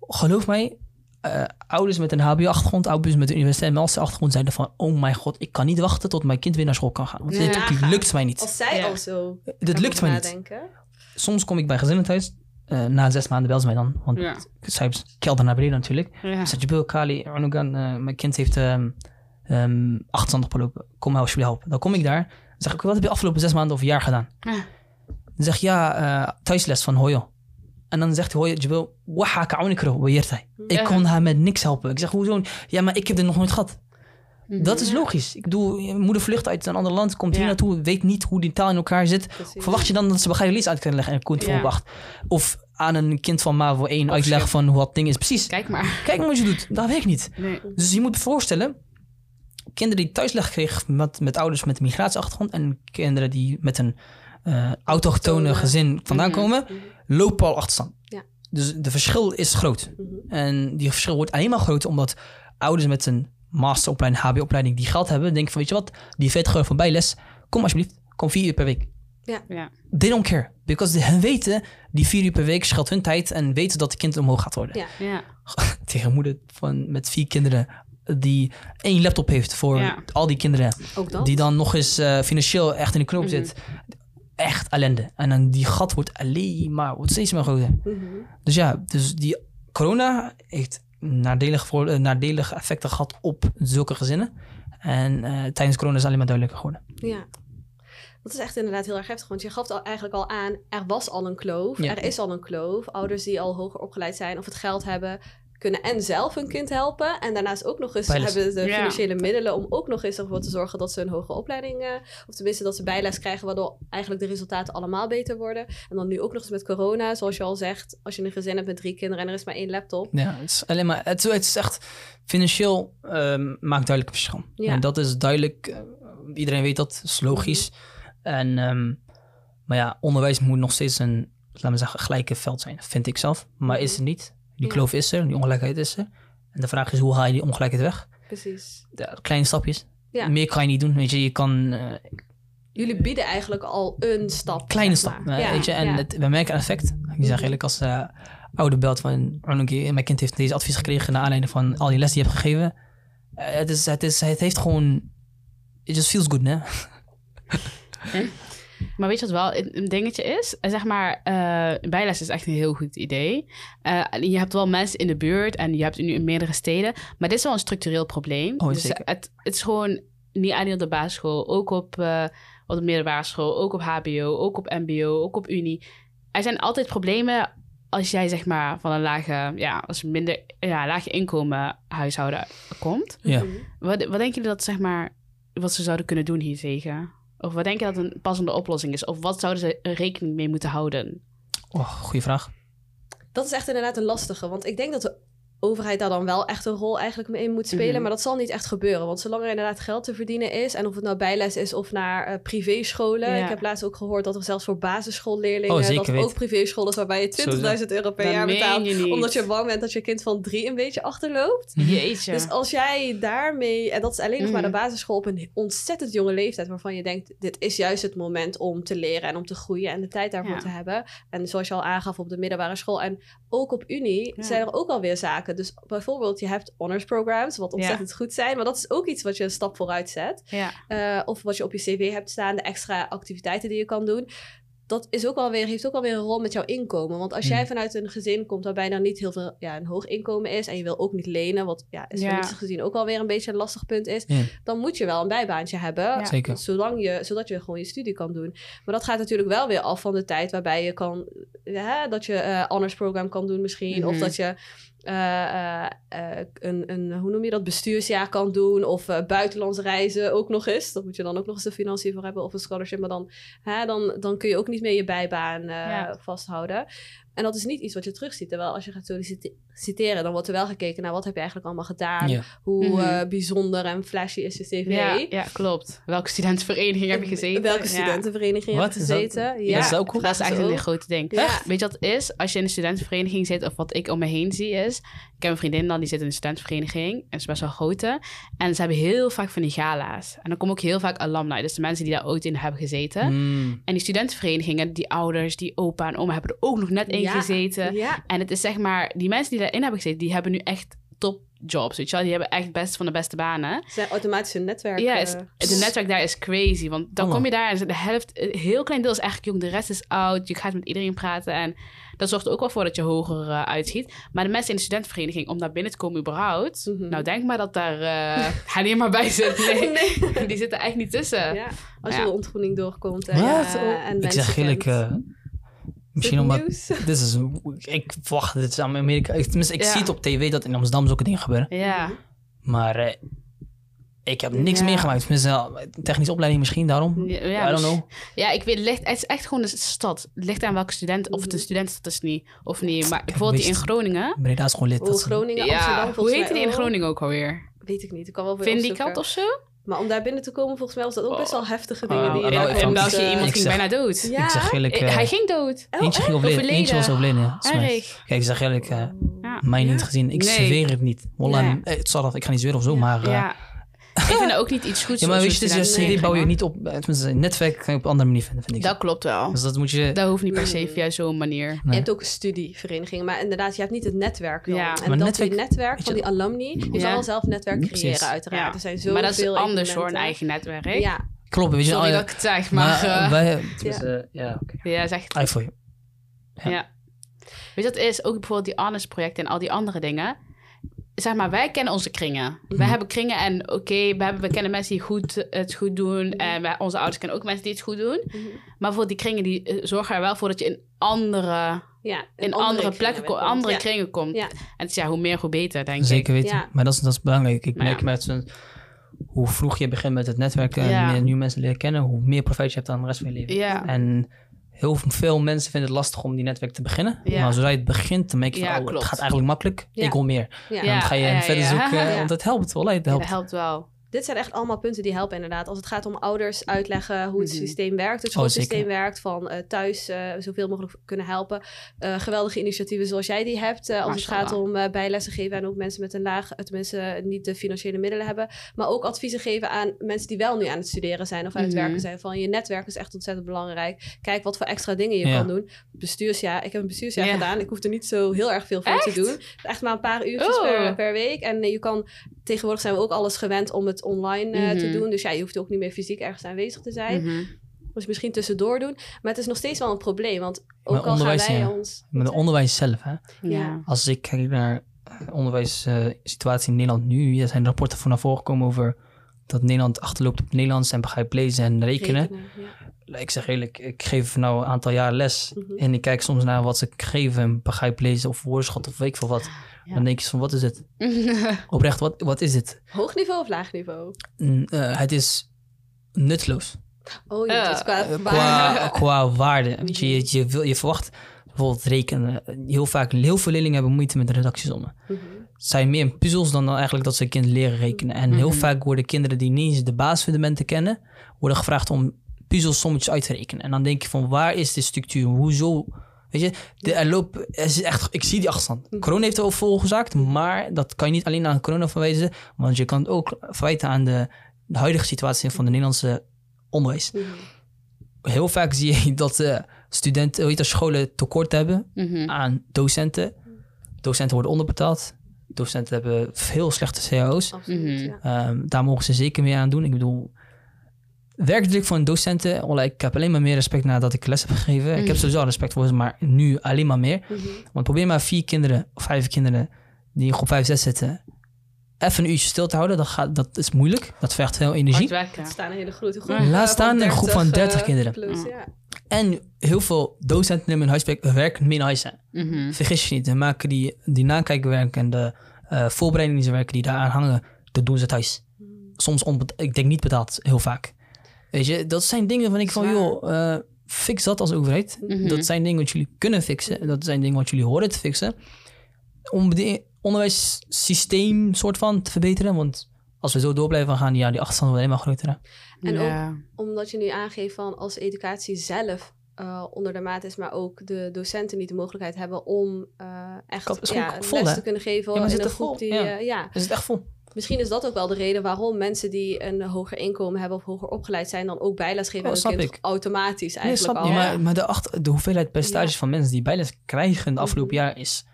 [SPEAKER 3] Geloof mij, eh, ouders met een HBO-achtergrond, ouders met een universitair master-achtergrond zeiden van, oh mijn god, ik kan niet wachten tot mijn kind weer naar school kan gaan. Want
[SPEAKER 2] Ja.
[SPEAKER 3] dit lukt mij niet.
[SPEAKER 1] Als zij
[SPEAKER 2] Ja.
[SPEAKER 1] al zo
[SPEAKER 3] Dit
[SPEAKER 1] gaan
[SPEAKER 3] lukt mij niet.
[SPEAKER 1] nadenken.
[SPEAKER 3] Soms kom ik bij gezinnen thuis. Eh, na zes maanden bel ze mij dan. Want
[SPEAKER 2] Ja.
[SPEAKER 3] zij kelder naar beneden natuurlijk.
[SPEAKER 2] Ja.
[SPEAKER 3] Zegt je Kali, Arnogan, eh, mijn kind heeft ehm achterstand opgelopen. Kom mij alsjeblieft helpen. Dan kom ik daar. Dan zeg ik, wat heb je afgelopen zes maanden of jaar gedaan?
[SPEAKER 2] Ja.
[SPEAKER 3] Dan zeg ja, eh, thuisles van Hoyo. En dan zegt Hoyo, Jibril, hij. Ik kon haar met niks helpen. Ik zeg, hoezo? Ja, maar ik heb dit nog nooit gehad.
[SPEAKER 2] Mhm.
[SPEAKER 3] Dat is logisch. Ik bedoel, je moeder vlucht uit een ander land, komt hier naartoe, weet niet hoe die taal in elkaar zit.
[SPEAKER 1] Precies.
[SPEAKER 3] Verwacht je dan dat ze Begrijpelijks uit kunnen leggen en komt
[SPEAKER 2] Ja.
[SPEAKER 3] voor wacht? Of aan een kind van MAVO 1 uitleggen van hoe dat ding is. Precies.
[SPEAKER 2] Kijk maar.
[SPEAKER 3] Kijk maar wat je doet. Dat werkt niet.
[SPEAKER 2] Nee.
[SPEAKER 3] Dus je moet je voorstellen, kinderen die thuisleg kregen met, met ouders met een migratieachtergrond en kinderen die met een eh, autochtone gezin vandaan
[SPEAKER 2] Mhm.
[SPEAKER 3] komen, lopen al achterstand.
[SPEAKER 1] Ja.
[SPEAKER 3] Dus de verschil is groot.
[SPEAKER 1] Mhm.
[SPEAKER 3] En die verschil wordt alleen maar groter omdat ouders met een masteropleiding, HBO-opleiding die geld hebben, denken van weet je wat, die 40 euro van bijles, kom alsjeblieft, kom vier uur per week.
[SPEAKER 2] Ja.
[SPEAKER 3] They don't care. Because hen weten, die vier uur per week scheelt hun tijd en weten dat het kind omhoog gaat worden.
[SPEAKER 1] Ja.
[SPEAKER 2] Ja. [LAUGHS]
[SPEAKER 3] Tegen een moeder van, met vier kinderen die één laptop heeft voor
[SPEAKER 2] Ja.
[SPEAKER 3] al die kinderen.
[SPEAKER 1] Ook dat.
[SPEAKER 3] Die dan nog eens eh, financieel echt in de knoop
[SPEAKER 2] Mhm.
[SPEAKER 3] zit. Echt ellende. En dan die gat wordt alleen maar, wordt steeds maar groter.
[SPEAKER 1] Mhm.
[SPEAKER 3] Dus ja, dus die corona heeft nadelige, voor, eh, nadelige effecten gehad op zulke gezinnen. En eh, tijdens corona is het alleen maar duidelijker geworden.
[SPEAKER 1] Ja. Dat is echt inderdaad heel erg heftig. Want je gaf al eigenlijk al aan, er was al een kloof.
[SPEAKER 3] Ja.
[SPEAKER 1] Er is al een kloof. Ouders die al hoger opgeleid zijn of het geld hebben, kunnen en zelf hun kind helpen. En daarnaast ook nog eens
[SPEAKER 3] Bijles.
[SPEAKER 1] hebben de
[SPEAKER 2] Ja.
[SPEAKER 1] financiële middelen om ook nog eens ervoor te zorgen dat ze een hogere opleiding, eh, of tenminste dat ze bijles krijgen, waardoor eigenlijk de resultaten allemaal beter worden. En dan nu ook nog eens met corona, zoals je al zegt, als je een gezin hebt met drie kinderen en er is maar één laptop.
[SPEAKER 3] Ja, het is alleen maar, het, het is echt financieel ehm, maakt duidelijk een verschil.
[SPEAKER 1] Ja.
[SPEAKER 3] En dat is duidelijk, eh, iedereen weet dat, is logisch. En, ehm, maar ja, onderwijs moet nog steeds een, laten we zeggen, gelijke veld zijn, vind ik zelf. Maar is het niet. Die
[SPEAKER 1] Ja.
[SPEAKER 3] kloof is er, die ongelijkheid is er. En de vraag is, hoe haal je die ongelijkheid weg?
[SPEAKER 1] Precies.
[SPEAKER 3] Ja, kleine stapjes.
[SPEAKER 1] Ja.
[SPEAKER 3] Meer kan je niet doen. Weet je, je kan eh,
[SPEAKER 1] Jullie bieden eigenlijk al een stap.
[SPEAKER 3] kleine stap.
[SPEAKER 1] maar.
[SPEAKER 3] eh,
[SPEAKER 1] Ja,
[SPEAKER 3] weet je, en het, we merken een effect. Ik zeg eigenlijk als eh oude belt van Arnold, mijn kind heeft deze advies gekregen naar aanleiding van al die les die je hebt gegeven. Het, is, het, is, het heeft gewoon, it just feels good, hè? [LAUGHS]
[SPEAKER 2] Maar weet je wat wel een dingetje is? Eh, Zeg maar, eh, bijles is echt een heel goed idee. Eh, je hebt wel mensen in de buurt en je hebt nu in meerdere steden. Maar dit is wel een structureel probleem.
[SPEAKER 3] Oh,
[SPEAKER 2] dus. Het, het is gewoon niet alleen op de basisschool, ook op, op de middelbare school, ook op HBO, ook op MBO, ook op Unie. Er zijn altijd problemen als jij zeg maar van een lage, ja, als minder ja, lage inkomen huishouden komt.
[SPEAKER 3] Ja.
[SPEAKER 2] Wat, wat denken jullie dat zeg maar wat ze zouden kunnen doen hiertegen? Of wat denk je dat een passende oplossing is? Of wat zouden ze er rekening mee moeten houden?
[SPEAKER 3] Oh, goede vraag.
[SPEAKER 1] Dat is echt inderdaad een lastige. Want ik denk dat de overheid daar dan wel echt een rol eigenlijk mee in moet spelen.
[SPEAKER 2] Mhm.
[SPEAKER 1] Maar dat zal niet echt gebeuren. Want zolang er inderdaad geld te verdienen is... en of het nou bijles is of naar eh privéscholen...
[SPEAKER 2] Ja.
[SPEAKER 1] Ik heb laatst ook gehoord dat er zelfs voor basisschoolleerlingen...
[SPEAKER 3] Oh,
[SPEAKER 1] dat er ook privéscholen is waarbij je 20.000 euro per
[SPEAKER 2] Dat
[SPEAKER 1] jaar betaalt...
[SPEAKER 2] je
[SPEAKER 1] omdat je bang bent dat je kind van drie een beetje achterloopt.
[SPEAKER 2] Jeetje.
[SPEAKER 1] Dus als jij daarmee, en dat is alleen nog maar de
[SPEAKER 2] Mhm.
[SPEAKER 1] basisschool op een ontzettend jonge leeftijd, waarvan je denkt: dit is juist het moment om te leren en om te groeien en de tijd daarvoor
[SPEAKER 2] Ja.
[SPEAKER 1] te hebben. En zoals je al aangaf op de middelbare school en ook op Unie
[SPEAKER 2] Ja.
[SPEAKER 1] zijn er ook alweer zaken. Dus bijvoorbeeld, je hebt honors programs, wat ontzettend goed zijn, maar dat is ook iets wat je een stap vooruit zet. Eh, of wat je op je cv hebt staan, de extra activiteiten die je kan doen. Dat is ook alweer, heeft ook alweer een rol met jouw inkomen. Want als
[SPEAKER 3] Hmm.
[SPEAKER 1] jij vanuit een gezin komt waarbij dan niet heel veel, ja, een hoog inkomen is en je wil ook niet lenen, wat ja, is
[SPEAKER 2] Ja.
[SPEAKER 1] gezien ook alweer een beetje een lastig punt is,
[SPEAKER 3] Ja.
[SPEAKER 1] dan moet je wel een bijbaantje hebben,
[SPEAKER 2] Ja.
[SPEAKER 1] Zolang je, zodat je gewoon je studie kan doen. Maar dat gaat natuurlijk wel weer af van de tijd waarbij je kan, dat je eh honors program kan doen misschien, of
[SPEAKER 2] Mhm.
[SPEAKER 1] dat je eh, eh, eh, een, een, hoe noem je dat, bestuursjaar kan doen. Of eh buitenlandse reizen ook nog eens. Dat moet je dan ook nog eens de financiën voor hebben. Of een scholarship. Maar dan, hè, dan, dan kun je ook niet meer je bijbaan
[SPEAKER 2] Ja.
[SPEAKER 1] vasthouden. En dat is niet iets wat je terugziet. Terwijl als je gaat solliciteren, dan wordt er wel gekeken naar wat heb je eigenlijk allemaal gedaan.
[SPEAKER 3] Ja.
[SPEAKER 1] Hoe
[SPEAKER 2] Mhm.
[SPEAKER 1] eh, bijzonder en flashy is je cv.
[SPEAKER 2] Ja, ja, klopt. Welke studentenvereniging heb je gezeten?
[SPEAKER 1] Welke
[SPEAKER 2] Ja.
[SPEAKER 1] studentenvereniging heb je
[SPEAKER 3] Is dat-
[SPEAKER 1] gezeten?
[SPEAKER 3] is dat ook cool?
[SPEAKER 2] Dat is eigenlijk een grote ding.
[SPEAKER 1] Ja.
[SPEAKER 2] Weet je wat het is? Als je in een studentenvereniging zit, of wat ik om me heen zie is... Ik heb een vriendin dan, die zit in een studentenvereniging. En ze is best wel grote. En ze hebben heel vaak van die gala's. En dan komen ook heel vaak alumni. Dus de mensen die daar ooit in hebben gezeten.
[SPEAKER 3] Mm.
[SPEAKER 2] En die studentenverenigingen, die ouders, die opa en oma... hebben er ook nog net in
[SPEAKER 1] Ja.
[SPEAKER 2] gezeten.
[SPEAKER 1] Ja,
[SPEAKER 2] En het is zeg maar... Die mensen die daarin hebben gezeten, die hebben nu echt topjobs. Weet je wel? Die hebben echt best van de beste banen.
[SPEAKER 1] ze zijn automatisch een netwerk.
[SPEAKER 2] Ja,
[SPEAKER 1] eh,
[SPEAKER 2] is, de netwerk daar is crazy. Want dan
[SPEAKER 3] Oh.
[SPEAKER 2] kom je daar en de helft, een heel klein deel is eigenlijk jong, de rest is oud. Je gaat met iedereen praten en dat zorgt er ook wel voor dat je hoger eh, uitschiet. Maar de mensen in de studentenvereniging, om daar binnen te komen überhaupt,
[SPEAKER 1] Mhm.
[SPEAKER 2] nou denk maar dat daar eh hij niet maar bij zit. [LAUGHS] Nee, die zitten echt niet tussen.
[SPEAKER 1] Ja, als
[SPEAKER 2] Ja.
[SPEAKER 1] je de ontgroening doorkomt. En,
[SPEAKER 3] Wat?
[SPEAKER 1] eh, en
[SPEAKER 3] ik zeg eerlijk,
[SPEAKER 1] kent.
[SPEAKER 3] Misschien omdat... Dit is, een- ik wacht, dit is aan Amerika. Ik, tenminste, ik
[SPEAKER 2] Ja.
[SPEAKER 3] zie het op tv dat in Amsterdam zulke dingen gebeuren.
[SPEAKER 2] Ja,
[SPEAKER 3] Maar eh, ik heb niks
[SPEAKER 2] Ja.
[SPEAKER 3] meegemaakt. Tenminste, eh, technische opleiding misschien, daarom.
[SPEAKER 2] ja, ja,
[SPEAKER 3] I don't
[SPEAKER 2] dus-
[SPEAKER 3] know.
[SPEAKER 2] ja, ik weet, het, ligt, het is echt gewoon de stad. Het ligt aan welke student, of het een
[SPEAKER 1] Mhm.
[SPEAKER 2] student is niet, of niet. Maar bijvoorbeeld die in Groningen.
[SPEAKER 3] Breda is gewoon lid.
[SPEAKER 1] Oh, Groningen,
[SPEAKER 2] Ja,
[SPEAKER 1] Amsterdam,
[SPEAKER 2] hoe heette die in. Groningen ook alweer?
[SPEAKER 1] Weet ik niet. Ik kan wel weer
[SPEAKER 2] Vindicat
[SPEAKER 1] opzoeken.
[SPEAKER 2] of zo?
[SPEAKER 1] Maar om daar binnen te komen, volgens mij was dat ook best wel heftige dingen
[SPEAKER 3] Oh,
[SPEAKER 1] die je
[SPEAKER 3] nou,
[SPEAKER 1] daar
[SPEAKER 2] in
[SPEAKER 3] vond-
[SPEAKER 2] België
[SPEAKER 1] moest,
[SPEAKER 2] iemand
[SPEAKER 1] eh,
[SPEAKER 3] ik
[SPEAKER 2] ging bijna dood.
[SPEAKER 1] Ja?
[SPEAKER 3] Ik zeg eerlijk...
[SPEAKER 2] Eh,
[SPEAKER 3] eh,
[SPEAKER 2] hij ging dood.
[SPEAKER 1] Oh,
[SPEAKER 3] eentje, ging overleden,
[SPEAKER 2] Overleden.
[SPEAKER 3] eentje was overleden.
[SPEAKER 2] Erg.
[SPEAKER 3] Kijk, ik zeg eerlijk... eh,
[SPEAKER 2] Ja.
[SPEAKER 3] mij
[SPEAKER 1] Ja?
[SPEAKER 3] niet gezien. Ik
[SPEAKER 2] Nee.
[SPEAKER 3] zweer het niet. Eh, het zal dat, ik ga niet zweren of zo,
[SPEAKER 1] Ja.
[SPEAKER 3] maar... eh.
[SPEAKER 2] Ik vind het ook niet iets goeds.
[SPEAKER 3] Ja, maar weet je, dus bouw je niet op... eh, Tenminste, een netwerk kan je op een andere manier vinden, vind ik.
[SPEAKER 2] Dat klopt wel.
[SPEAKER 3] Dus dat moet je...
[SPEAKER 2] Dat hoeft niet per se via zo'n manier.
[SPEAKER 1] Je hebt ook studieverenigingen, maar inderdaad, je hebt niet het netwerk.
[SPEAKER 2] Ja.
[SPEAKER 1] En
[SPEAKER 3] Maar
[SPEAKER 1] dat
[SPEAKER 3] netwerk-
[SPEAKER 1] die netwerk van die alumni, je
[SPEAKER 2] Ja.
[SPEAKER 1] zal wel zelf netwerk
[SPEAKER 3] Precies.
[SPEAKER 1] creëren uiteraard.
[SPEAKER 2] Ja.
[SPEAKER 1] Er zijn zoveel
[SPEAKER 2] Maar dat is anders hoor, een eigen netwerk.
[SPEAKER 1] Ja,
[SPEAKER 3] Klopt, weet je.
[SPEAKER 2] Sorry
[SPEAKER 3] al-
[SPEAKER 2] dat ik het zeg, maar...
[SPEAKER 3] maar
[SPEAKER 2] eh,
[SPEAKER 3] wij... Ja, oké.
[SPEAKER 2] ja, zeg het.
[SPEAKER 3] I. Ja.
[SPEAKER 2] Weet je, dat is ook bijvoorbeeld die honest projecten en al die andere dingen. Zeg maar, wij kennen onze kringen. Wij
[SPEAKER 3] Mhm.
[SPEAKER 2] hebben kringen en oké, we, hebben- we kennen mensen die goed, het goed doen. En wij, onze ouders kennen ook mensen die het goed doen.
[SPEAKER 1] Mhm.
[SPEAKER 2] Maar bijvoorbeeld die kringen die eh, zorgen er wel voor dat je in andere,
[SPEAKER 1] ja
[SPEAKER 2] in andere, plekken,
[SPEAKER 1] komt.
[SPEAKER 2] andere
[SPEAKER 1] Ja.
[SPEAKER 2] kringen komt.
[SPEAKER 1] Ja.
[SPEAKER 2] En het is ja, hoe meer, hoe beter, denk
[SPEAKER 3] Zeker
[SPEAKER 2] ik.
[SPEAKER 3] weten.
[SPEAKER 1] Ja.
[SPEAKER 3] Maar dat is, dat is belangrijk. Ik merk
[SPEAKER 2] ja.
[SPEAKER 3] met z'n- hoe vroeg je begint met het netwerken en
[SPEAKER 2] Ja.
[SPEAKER 3] meer nieuwe mensen leren kennen, hoe meer profijt je hebt aan de rest van je leven.
[SPEAKER 2] Ja.
[SPEAKER 3] En heel veel mensen vinden het lastig om die netwerk te beginnen.
[SPEAKER 2] Ja.
[SPEAKER 3] Maar zodra je het begint, dan merk je van,
[SPEAKER 2] Ja,
[SPEAKER 3] oh, het gaat eigenlijk makkelijk.
[SPEAKER 1] Ja.
[SPEAKER 3] Ik wil meer. En dan ga je verder zoeken, want het helpt wel. Helpt.
[SPEAKER 2] dat helpt wel.
[SPEAKER 1] Dit zijn echt allemaal punten die helpen inderdaad. Als het gaat om ouders uitleggen hoe het
[SPEAKER 2] Mhm.
[SPEAKER 1] systeem werkt, het
[SPEAKER 3] Oh,
[SPEAKER 1] schoolsysteem werkt, van eh, thuis eh, zoveel mogelijk kunnen helpen. Eh, geweldige initiatieven zoals jij die hebt, als het gaat om bijlessen geven en ook mensen met een laag, tenminste niet de financiële middelen hebben, maar ook adviezen geven aan mensen die wel nu aan het studeren zijn of aan het
[SPEAKER 2] Mhm.
[SPEAKER 1] werken zijn. Van je netwerk is echt ontzettend belangrijk. Kijk wat voor extra dingen je
[SPEAKER 3] Ja.
[SPEAKER 1] kan doen. Bestuursjaar, ik heb een bestuursjaar
[SPEAKER 2] Ja.
[SPEAKER 1] gedaan. Ik hoef er niet zo heel erg veel voor te doen. Echt maar een paar uurtjes
[SPEAKER 2] Oh.
[SPEAKER 1] per, per week. En je kan tegenwoordig zijn we ook alles gewend om het online eh, te
[SPEAKER 2] Mhm.
[SPEAKER 1] doen. Dus ja, je hoeft ook niet meer fysiek ergens aanwezig te zijn.
[SPEAKER 2] Mhm.
[SPEAKER 1] Dus misschien tussendoor doen. Maar het is nog steeds wel een probleem. Want ook
[SPEAKER 3] Maar
[SPEAKER 1] al
[SPEAKER 3] onderwijs,
[SPEAKER 1] gaan wij
[SPEAKER 3] ja.
[SPEAKER 1] ons...
[SPEAKER 3] Maar de onderwijs zelf, hè.
[SPEAKER 2] Ja.
[SPEAKER 3] Als ik kijk naar de onderwijssituatie in Nederland nu, er zijn rapporten van naar voren gekomen over dat Nederland achterloopt op Nederlands en begrijpt lezen en rekenen.
[SPEAKER 1] ja.
[SPEAKER 3] Ik zeg eerlijk, ik geef nou een aantal jaar les
[SPEAKER 1] Mhm.
[SPEAKER 3] en ik kijk soms naar wat ze geven en begrijp lezen of woordenschat of weet ik veel wat.
[SPEAKER 2] Ja.
[SPEAKER 3] Dan denk je van, wat is het? [LAUGHS] Oprecht, wat, wat is het?
[SPEAKER 1] Hoog niveau of laag niveau?
[SPEAKER 3] Mm, eh, het is nutteloos.
[SPEAKER 1] Oh, ja, dus qua...
[SPEAKER 3] Eh, qua, [LAUGHS] qua waarde. Je, je, je, wil, je verwacht bijvoorbeeld rekenen. Heel vaak, heel veel leerlingen hebben moeite met redactiesommen.
[SPEAKER 1] Mhm.
[SPEAKER 3] Het zijn meer puzzels dan eigenlijk dat ze kind leren rekenen. En heel
[SPEAKER 2] Mhm.
[SPEAKER 3] vaak worden kinderen die niet eens de basisfundamenten kennen, worden gevraagd om puzzelsommetjes uit te rekenen. En dan denk je van, waar is de structuur? Hoezo? Weet je, de, er loopt, er is echt, ik zie die achterstand.
[SPEAKER 1] Mhm.
[SPEAKER 3] Corona heeft er wel veroorzaakt, maar dat kan je niet alleen aan corona verwijzen, want je kan het ook verwijten aan de, de huidige situatie van de Nederlandse onderwijs.
[SPEAKER 1] Mhm.
[SPEAKER 3] Heel vaak zie je [LAUGHS] dat eh, studenten, hoe heet dat, scholen tekort hebben
[SPEAKER 2] Mhm.
[SPEAKER 3] aan docenten. Docenten worden onderbetaald. Docenten hebben veel slechte cao's. Ehm, daar mogen ze zeker meer aan doen. Ik bedoel, werkdruk van docenten. wallah, Ik heb alleen maar meer respect nadat ik les heb gegeven. Ik heb
[SPEAKER 2] Mhm.
[SPEAKER 3] sowieso al respect voor ze, maar nu alleen maar meer.
[SPEAKER 1] Mhm.
[SPEAKER 3] Want probeer maar vier kinderen of vijf kinderen die in groep 5, 6 zitten. Even een uurtje stil te houden, dat, gaat, dat is moeilijk. Dat vergt veel energie.
[SPEAKER 2] werken.
[SPEAKER 1] Er staan een hele grote groep.
[SPEAKER 2] Ja.
[SPEAKER 1] eh,
[SPEAKER 3] Laat staan een groep van 30
[SPEAKER 1] eh,
[SPEAKER 3] kinderen.
[SPEAKER 1] plus,
[SPEAKER 2] Ja.
[SPEAKER 3] En heel veel docenten nemen hun huiswerk werk mee naar huis.
[SPEAKER 2] Mhm.
[SPEAKER 3] Vergis je niet, ze maken die, die nakijkenwerk en de eh voorbereidingswerken die daaraan hangen, dat doen ze thuis. Soms, onbet- ik denk niet betaald, heel vaak. Weet je, dat zijn dingen van ik van, joh, eh, fix dat als overheid.
[SPEAKER 2] Mhm.
[SPEAKER 3] Dat zijn dingen wat jullie kunnen fixen. Dat zijn dingen wat jullie horen te fixen. Om het onderwijssysteem soort van te verbeteren. Want als we zo door blijven gaan, ja, die achterstand wordt helemaal groter. hè.
[SPEAKER 1] En
[SPEAKER 2] ja.
[SPEAKER 1] Omdat je nu aangeeft van als educatie zelf eh, onder de maat is, maar ook de docenten niet de mogelijkheid hebben om eh, echt
[SPEAKER 3] Kap
[SPEAKER 1] ja,
[SPEAKER 3] vol,
[SPEAKER 1] les
[SPEAKER 3] hè?
[SPEAKER 1] te kunnen geven
[SPEAKER 3] Ja, maar
[SPEAKER 1] in een
[SPEAKER 3] vol,
[SPEAKER 1] groep die...
[SPEAKER 3] ja.
[SPEAKER 1] ja.
[SPEAKER 3] Is het echt vol?
[SPEAKER 1] Misschien is dat ook wel de reden waarom mensen die een hoger inkomen hebben of hoger opgeleid zijn, dan ook bijles geven aan
[SPEAKER 3] snap
[SPEAKER 1] kind
[SPEAKER 3] ik.
[SPEAKER 1] automatisch
[SPEAKER 3] Nee,
[SPEAKER 1] eigenlijk al.
[SPEAKER 3] Maar, maar de, de hoeveelheid percentages
[SPEAKER 1] Ja.
[SPEAKER 3] van mensen die bijles krijgen de afgelopen
[SPEAKER 1] Mhm.
[SPEAKER 3] jaar is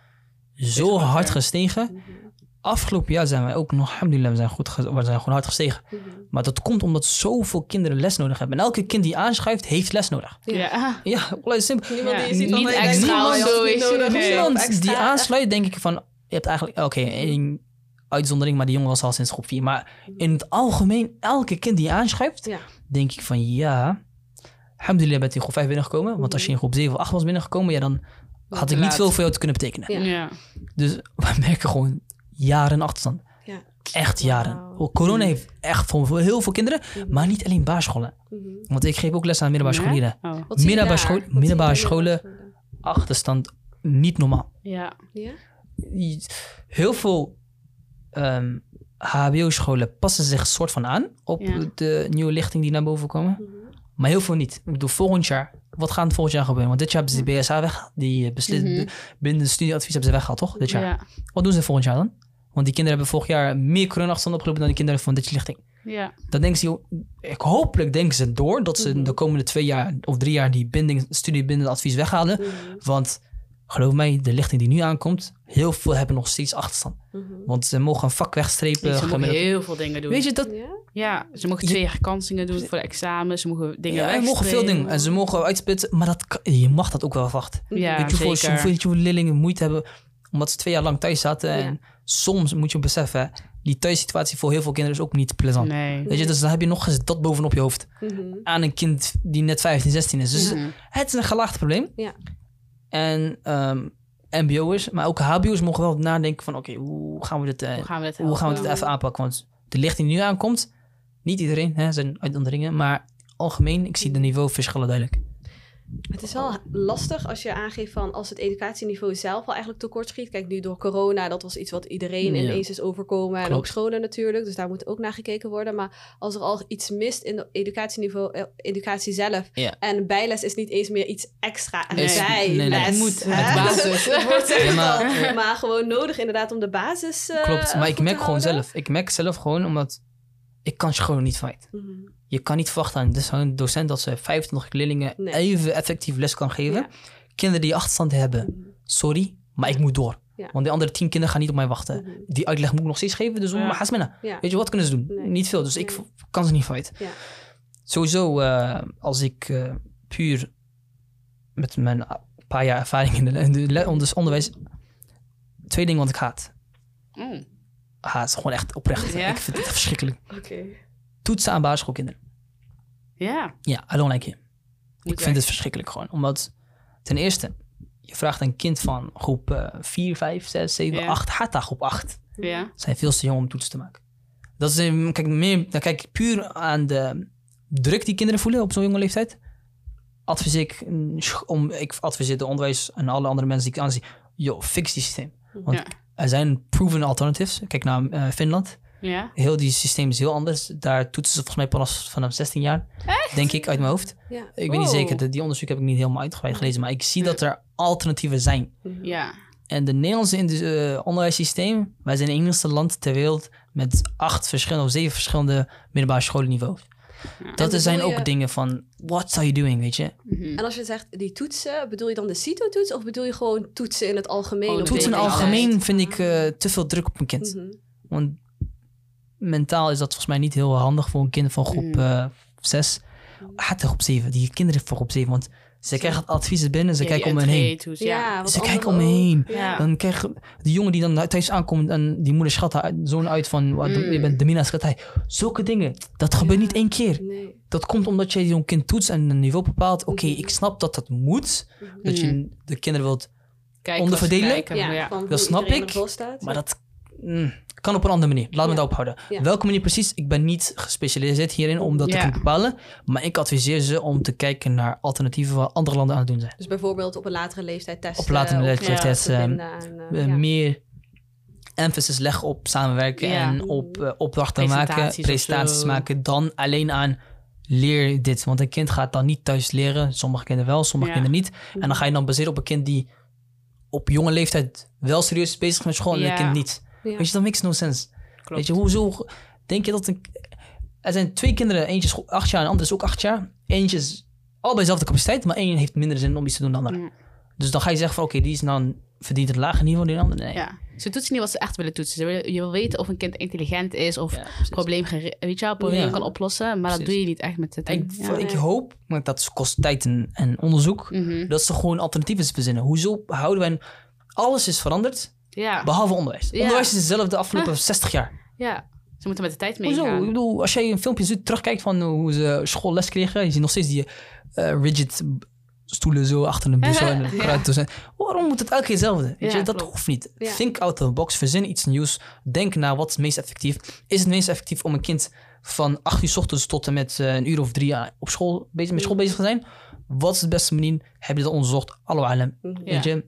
[SPEAKER 3] zo hard
[SPEAKER 2] ja.
[SPEAKER 3] gestegen.
[SPEAKER 1] Mhm,
[SPEAKER 3] Afgelopen jaar zijn wij ook nog, alhamdulillah, we zijn, goed, we zijn gewoon hard gestegen.
[SPEAKER 1] mhm.
[SPEAKER 3] Maar dat komt omdat zoveel kinderen les nodig hebben. En elke kind die aanschrijft, heeft les nodig.
[SPEAKER 1] Ja.
[SPEAKER 2] Ja.
[SPEAKER 3] Simpel.
[SPEAKER 1] Niemand
[SPEAKER 2] Ja,
[SPEAKER 1] die ziet
[SPEAKER 2] niet extra zo,
[SPEAKER 3] Niemand die aansluit, denk ik van... Je hebt eigenlijk, oké, uitzondering, maar die jongen was al sinds groep 4. Maar in het algemeen, elke kind die aanschrijft,
[SPEAKER 1] Ja.
[SPEAKER 3] denk ik van ja... Alhamdulillah bent je in groep 5 binnengekomen. Want als je in groep 7 of 8 was binnengekomen, ja, dan had ik niet veel voor jou te kunnen betekenen.
[SPEAKER 1] Ja.
[SPEAKER 2] Ja.
[SPEAKER 3] Dus [LAUGHS] we merken gewoon jaren achterstand.
[SPEAKER 1] Ja.
[SPEAKER 3] Echt jaren.
[SPEAKER 1] Wauw.
[SPEAKER 3] Corona heeft echt voor heel veel kinderen,
[SPEAKER 1] Mhm.
[SPEAKER 3] maar niet alleen basisscholen.
[SPEAKER 1] Mhm.
[SPEAKER 3] Want ik geef ook les aan middelbare scholieren.
[SPEAKER 2] Oh.
[SPEAKER 1] Je
[SPEAKER 3] Middelbare
[SPEAKER 1] je
[SPEAKER 3] middelbare scholen. Achterstand, niet normaal.
[SPEAKER 2] Ja.
[SPEAKER 1] Ja?
[SPEAKER 3] heel veel ehm, HBO-scholen passen zich soort van aan op
[SPEAKER 2] Ja.
[SPEAKER 3] de nieuwe lichting die naar boven komen.
[SPEAKER 1] Mhm.
[SPEAKER 3] Maar heel veel niet. Ik bedoel, volgend jaar, wat gaat er volgend jaar gebeuren? Want dit jaar hebben ze de BSA weggehaald. Die eh, beslist,
[SPEAKER 2] Mhm.
[SPEAKER 3] de- binnen de studieadvies hebben ze weggehaald, toch? Dit jaar.
[SPEAKER 2] Ja.
[SPEAKER 3] Wat doen ze volgend jaar dan? Want die kinderen hebben vorig jaar meer corona-afstand opgelopen dan die kinderen van dit lichting.
[SPEAKER 2] Ja.
[SPEAKER 3] Dan denken ze, ik hopelijk denken ze door dat ze
[SPEAKER 1] Mhm.
[SPEAKER 3] de komende twee jaar of drie jaar die binding, studiebindend advies weghalen.
[SPEAKER 1] Mhm.
[SPEAKER 3] Want geloof mij, de lichting die nu aankomt, heel veel hebben nog steeds achterstand.
[SPEAKER 1] Mhm.
[SPEAKER 3] Want ze mogen een vak wegstrepen.
[SPEAKER 2] Ze mogen heel veel dingen doen.
[SPEAKER 3] Weet je, dat,
[SPEAKER 1] Ja?
[SPEAKER 2] Ja, ze mogen twee herkansingen doen voor de examens. Ze mogen dingen
[SPEAKER 3] ja, ze mogen veel dingen. En ze mogen uitspitten, maar dat, je mag dat ook wel verwachten.
[SPEAKER 2] Ja,
[SPEAKER 3] weet je hoeveel,
[SPEAKER 2] zeker.
[SPEAKER 3] hoeveel, weet je hoeveel leerlingen moeite hebben omdat ze twee jaar lang thuis zaten.
[SPEAKER 1] Ja.
[SPEAKER 3] En soms moet je beseffen, hè, die thuissituatie voor heel veel kinderen is ook niet plezant.
[SPEAKER 2] Nee.
[SPEAKER 3] Weet je, dus dan heb je nog eens dat bovenop je hoofd
[SPEAKER 1] Mhm.
[SPEAKER 3] aan een kind die net 15, 16 is. Dus
[SPEAKER 2] Mhm.
[SPEAKER 3] het is een gelaagd probleem.
[SPEAKER 1] Ja.
[SPEAKER 3] En ehm, MBO'ers, maar ook HBO'ers mogen wel nadenken van oké, hoe gaan we dit, eh,
[SPEAKER 2] Hoe gaan we dit
[SPEAKER 3] hoe gaan we dit even aanpakken? Want de lichting die nu aankomt, niet iedereen, hè, zijn uitzonderingen, maar algemeen, ik zie de niveauverschillen duidelijk.
[SPEAKER 1] Het is wel lastig als je aangeeft van als het educatieniveau zelf al eigenlijk tekort schiet. Kijk, nu door corona, dat was iets wat iedereen
[SPEAKER 3] Ja.
[SPEAKER 1] ineens is overkomen. En ook scholen natuurlijk, dus daar moet ook naar gekeken worden. Maar als er al iets mist in de educatieniveau, eh, educatie zelf.
[SPEAKER 3] Ja.
[SPEAKER 1] En bijles is niet eens meer iets extra
[SPEAKER 2] Nee.
[SPEAKER 1] bij
[SPEAKER 3] Nee, nee. Het
[SPEAKER 2] moet,
[SPEAKER 1] hè?
[SPEAKER 2] het basis.
[SPEAKER 1] Dat [LAUGHS] wordt zeg
[SPEAKER 3] Ja,
[SPEAKER 1] maar, gewoon nodig inderdaad om de basis eh,
[SPEAKER 3] Klopt, maar ik merk gewoon zelf. Ik merk zelf gewoon omdat ik kan scholen niet kwijt.
[SPEAKER 1] Mhm.
[SPEAKER 3] Je kan niet verwachten aan dus een docent dat ze 25 leerlingen
[SPEAKER 1] Nee.
[SPEAKER 3] even effectief les kan geven.
[SPEAKER 1] Ja.
[SPEAKER 3] Kinderen die achterstand hebben, sorry, maar ik moet door.
[SPEAKER 1] Ja.
[SPEAKER 3] Want die andere tien kinderen gaan niet op mij wachten.
[SPEAKER 1] Mhm.
[SPEAKER 3] Die uitleg moet ik nog steeds geven, dus
[SPEAKER 2] Ja.
[SPEAKER 3] hasmena.
[SPEAKER 1] Ja.
[SPEAKER 3] Weet je, wat kunnen ze doen?
[SPEAKER 1] Nee.
[SPEAKER 3] Niet veel, dus ik
[SPEAKER 1] Nee.
[SPEAKER 3] kan ze niet fight.
[SPEAKER 1] Ja.
[SPEAKER 3] Sowieso, eh, als ik eh, puur met mijn paar jaar ervaring in le- onder- onderwijs... Twee dingen wat ik haat.
[SPEAKER 2] Mm.
[SPEAKER 3] Haat is gewoon echt oprecht. Ik vind het echt verschrikkelijk.
[SPEAKER 1] Oké.
[SPEAKER 3] Toetsen aan basisschoolkinderen.
[SPEAKER 2] Ja.
[SPEAKER 3] Ja, I don't like it.
[SPEAKER 2] Moet
[SPEAKER 3] Ik vind het verschrikkelijk gewoon. Omdat, ten eerste, je vraagt een kind van groep eh 4, 5, 6, 7,
[SPEAKER 2] Ja.
[SPEAKER 3] 8, gaat daar groep 8.
[SPEAKER 2] Ja.
[SPEAKER 3] Zijn veel te jong om toetsen te maken. Dat is, kijk, meer, dan kijk ik puur aan de druk die kinderen voelen op zo'n jonge leeftijd. Adviseer ik, om, ik adviseer de onderwijs en alle andere mensen die ik aanzie, joh, fix die systeem. Want
[SPEAKER 2] Ja.
[SPEAKER 3] er zijn proven alternatives. Kijk naar eh, Finland.
[SPEAKER 2] Ja.
[SPEAKER 3] Heel die systeem is heel anders. Daar toetsen ze volgens mij pas vanaf 16 jaar. Denk ik uit mijn hoofd.
[SPEAKER 1] Ja.
[SPEAKER 3] Ik weet niet
[SPEAKER 2] Oh.
[SPEAKER 3] zeker, die onderzoek heb ik niet helemaal uitgebreid gelezen, maar ik zie dat er alternatieven zijn.
[SPEAKER 2] Ja.
[SPEAKER 3] En de Nederlandse in- eh, onderwijssysteem, wij zijn het enigste land ter wereld met acht verschillende of zeven verschillende middelbare scholenniveaus.
[SPEAKER 2] Ja.
[SPEAKER 3] Dat zijn ook dingen van, what are you doing, weet je?
[SPEAKER 2] Mhm.
[SPEAKER 1] En als je zegt die toetsen, bedoel je dan de CITO-toets of bedoel je gewoon toetsen in het algemeen? Op
[SPEAKER 3] Toetsen in het algemeen vind ik eh, te veel druk op een kind.
[SPEAKER 1] Mhm.
[SPEAKER 3] Want mentaal is dat volgens mij niet heel handig voor een kind van groep
[SPEAKER 2] Mm.
[SPEAKER 3] eh 6. Gaat groep 7, die kinderen van groep 7. Want ze krijgen adviezen binnen, ze
[SPEAKER 2] Ja,
[SPEAKER 3] kijken om hen heen.
[SPEAKER 2] Ja.
[SPEAKER 3] Ze kijken om me heen. Dan krijgen die jongen die dan thuis aankomt en die moeder schat haar zoon uit van wat,
[SPEAKER 2] Mm.
[SPEAKER 3] je bent de mina schat hij. Zulke dingen, dat gebeurt
[SPEAKER 1] Ja.
[SPEAKER 3] niet één keer.
[SPEAKER 1] Nee.
[SPEAKER 3] Dat komt omdat je zo'n kind toetst en een niveau bepaalt. Oké,
[SPEAKER 1] Mhm.
[SPEAKER 3] ik snap dat dat moet. Dat je de kinderen wilt,
[SPEAKER 2] Kijken
[SPEAKER 3] Onderverdelen?
[SPEAKER 2] kijken,
[SPEAKER 3] Dat snap ik,
[SPEAKER 1] staat.
[SPEAKER 3] maar dat mm, kan op een andere manier. Laat me
[SPEAKER 1] Ja.
[SPEAKER 3] daarop houden.
[SPEAKER 1] Ja.
[SPEAKER 3] Welke manier precies? Ik ben niet gespecialiseerd hierin om dat te kunnen bepalen. Maar ik adviseer ze om te kijken naar alternatieven wat andere landen aan het doen zijn.
[SPEAKER 1] Dus bijvoorbeeld op een latere leeftijd testen.
[SPEAKER 3] Op latere leeftijd testen,
[SPEAKER 1] en, eh,
[SPEAKER 3] Eh, meer emphasis leggen op samenwerken
[SPEAKER 2] Ja.
[SPEAKER 3] en op eh, opdrachten maken,
[SPEAKER 2] Presentaties
[SPEAKER 3] maken, dan alleen aan leer dit. Want een kind gaat dan niet thuis leren. Sommige kinderen wel, sommige
[SPEAKER 2] Ja.
[SPEAKER 3] kinderen niet. En dan ga je dan baseren op een kind die op jonge leeftijd wel serieus is bezig met school en
[SPEAKER 2] Ja.
[SPEAKER 3] een kind niet.
[SPEAKER 1] Ja.
[SPEAKER 3] Weet je, dat makes no sense.
[SPEAKER 2] Klopt.
[SPEAKER 3] Weet je, hoezo denk je dat een... Er zijn twee kinderen, eentje is acht jaar en de andere is ook acht jaar. Eentje is allebei dezelfde capaciteit, maar één heeft minder zin om iets te doen dan de ander.
[SPEAKER 2] Mm.
[SPEAKER 3] Dus dan ga je zeggen van oké, die is nou verdient het lager niveau dan de ander. Nee.
[SPEAKER 2] Ja. Ze toetsen niet wat ze echt willen toetsen. Ze willen, je wil weten of een kind intelligent is of
[SPEAKER 3] Ja,
[SPEAKER 2] probleem, weet je wel, probleem
[SPEAKER 3] Ja.
[SPEAKER 2] kan oplossen. Maar dat doe je niet echt met het.
[SPEAKER 3] Ik,
[SPEAKER 2] ja.
[SPEAKER 3] ik hoop, maar dat kost tijd en, en onderzoek,
[SPEAKER 2] Mhm.
[SPEAKER 3] dat ze gewoon alternatieven verzinnen. Hoezo houden wij... Alles is veranderd,
[SPEAKER 2] ja.
[SPEAKER 3] behalve onderwijs.
[SPEAKER 2] Ja.
[SPEAKER 3] Onderwijs is hetzelfde de afgelopen 60 jaar.
[SPEAKER 2] ja. Ze moeten met de tijd
[SPEAKER 3] Hoezo? Ik bedoel, als jij een filmpje ziet, terugkijkt van hoe ze schoolles kregen, je ziet nog steeds die eh, rigid stoelen zo achter een bus en [LAUGHS]
[SPEAKER 2] Ja.
[SPEAKER 3] Waarom moet het elke keer hetzelfde? Weet
[SPEAKER 2] Ja,
[SPEAKER 3] je, dat
[SPEAKER 2] klopt.
[SPEAKER 3] hoeft niet.
[SPEAKER 1] Ja.
[SPEAKER 3] Think out of the box, verzin iets nieuws. Denk na wat is het meest effectief. Is het meest effectief om een kind van 8 uur 's ochtends tot en met eh, een uur of drie op school bezig, met school bezig te zijn? Wat is de beste manier? Heb je dat onderzocht? Allo alem.
[SPEAKER 1] Mhm.
[SPEAKER 2] Ja.
[SPEAKER 3] Weet je?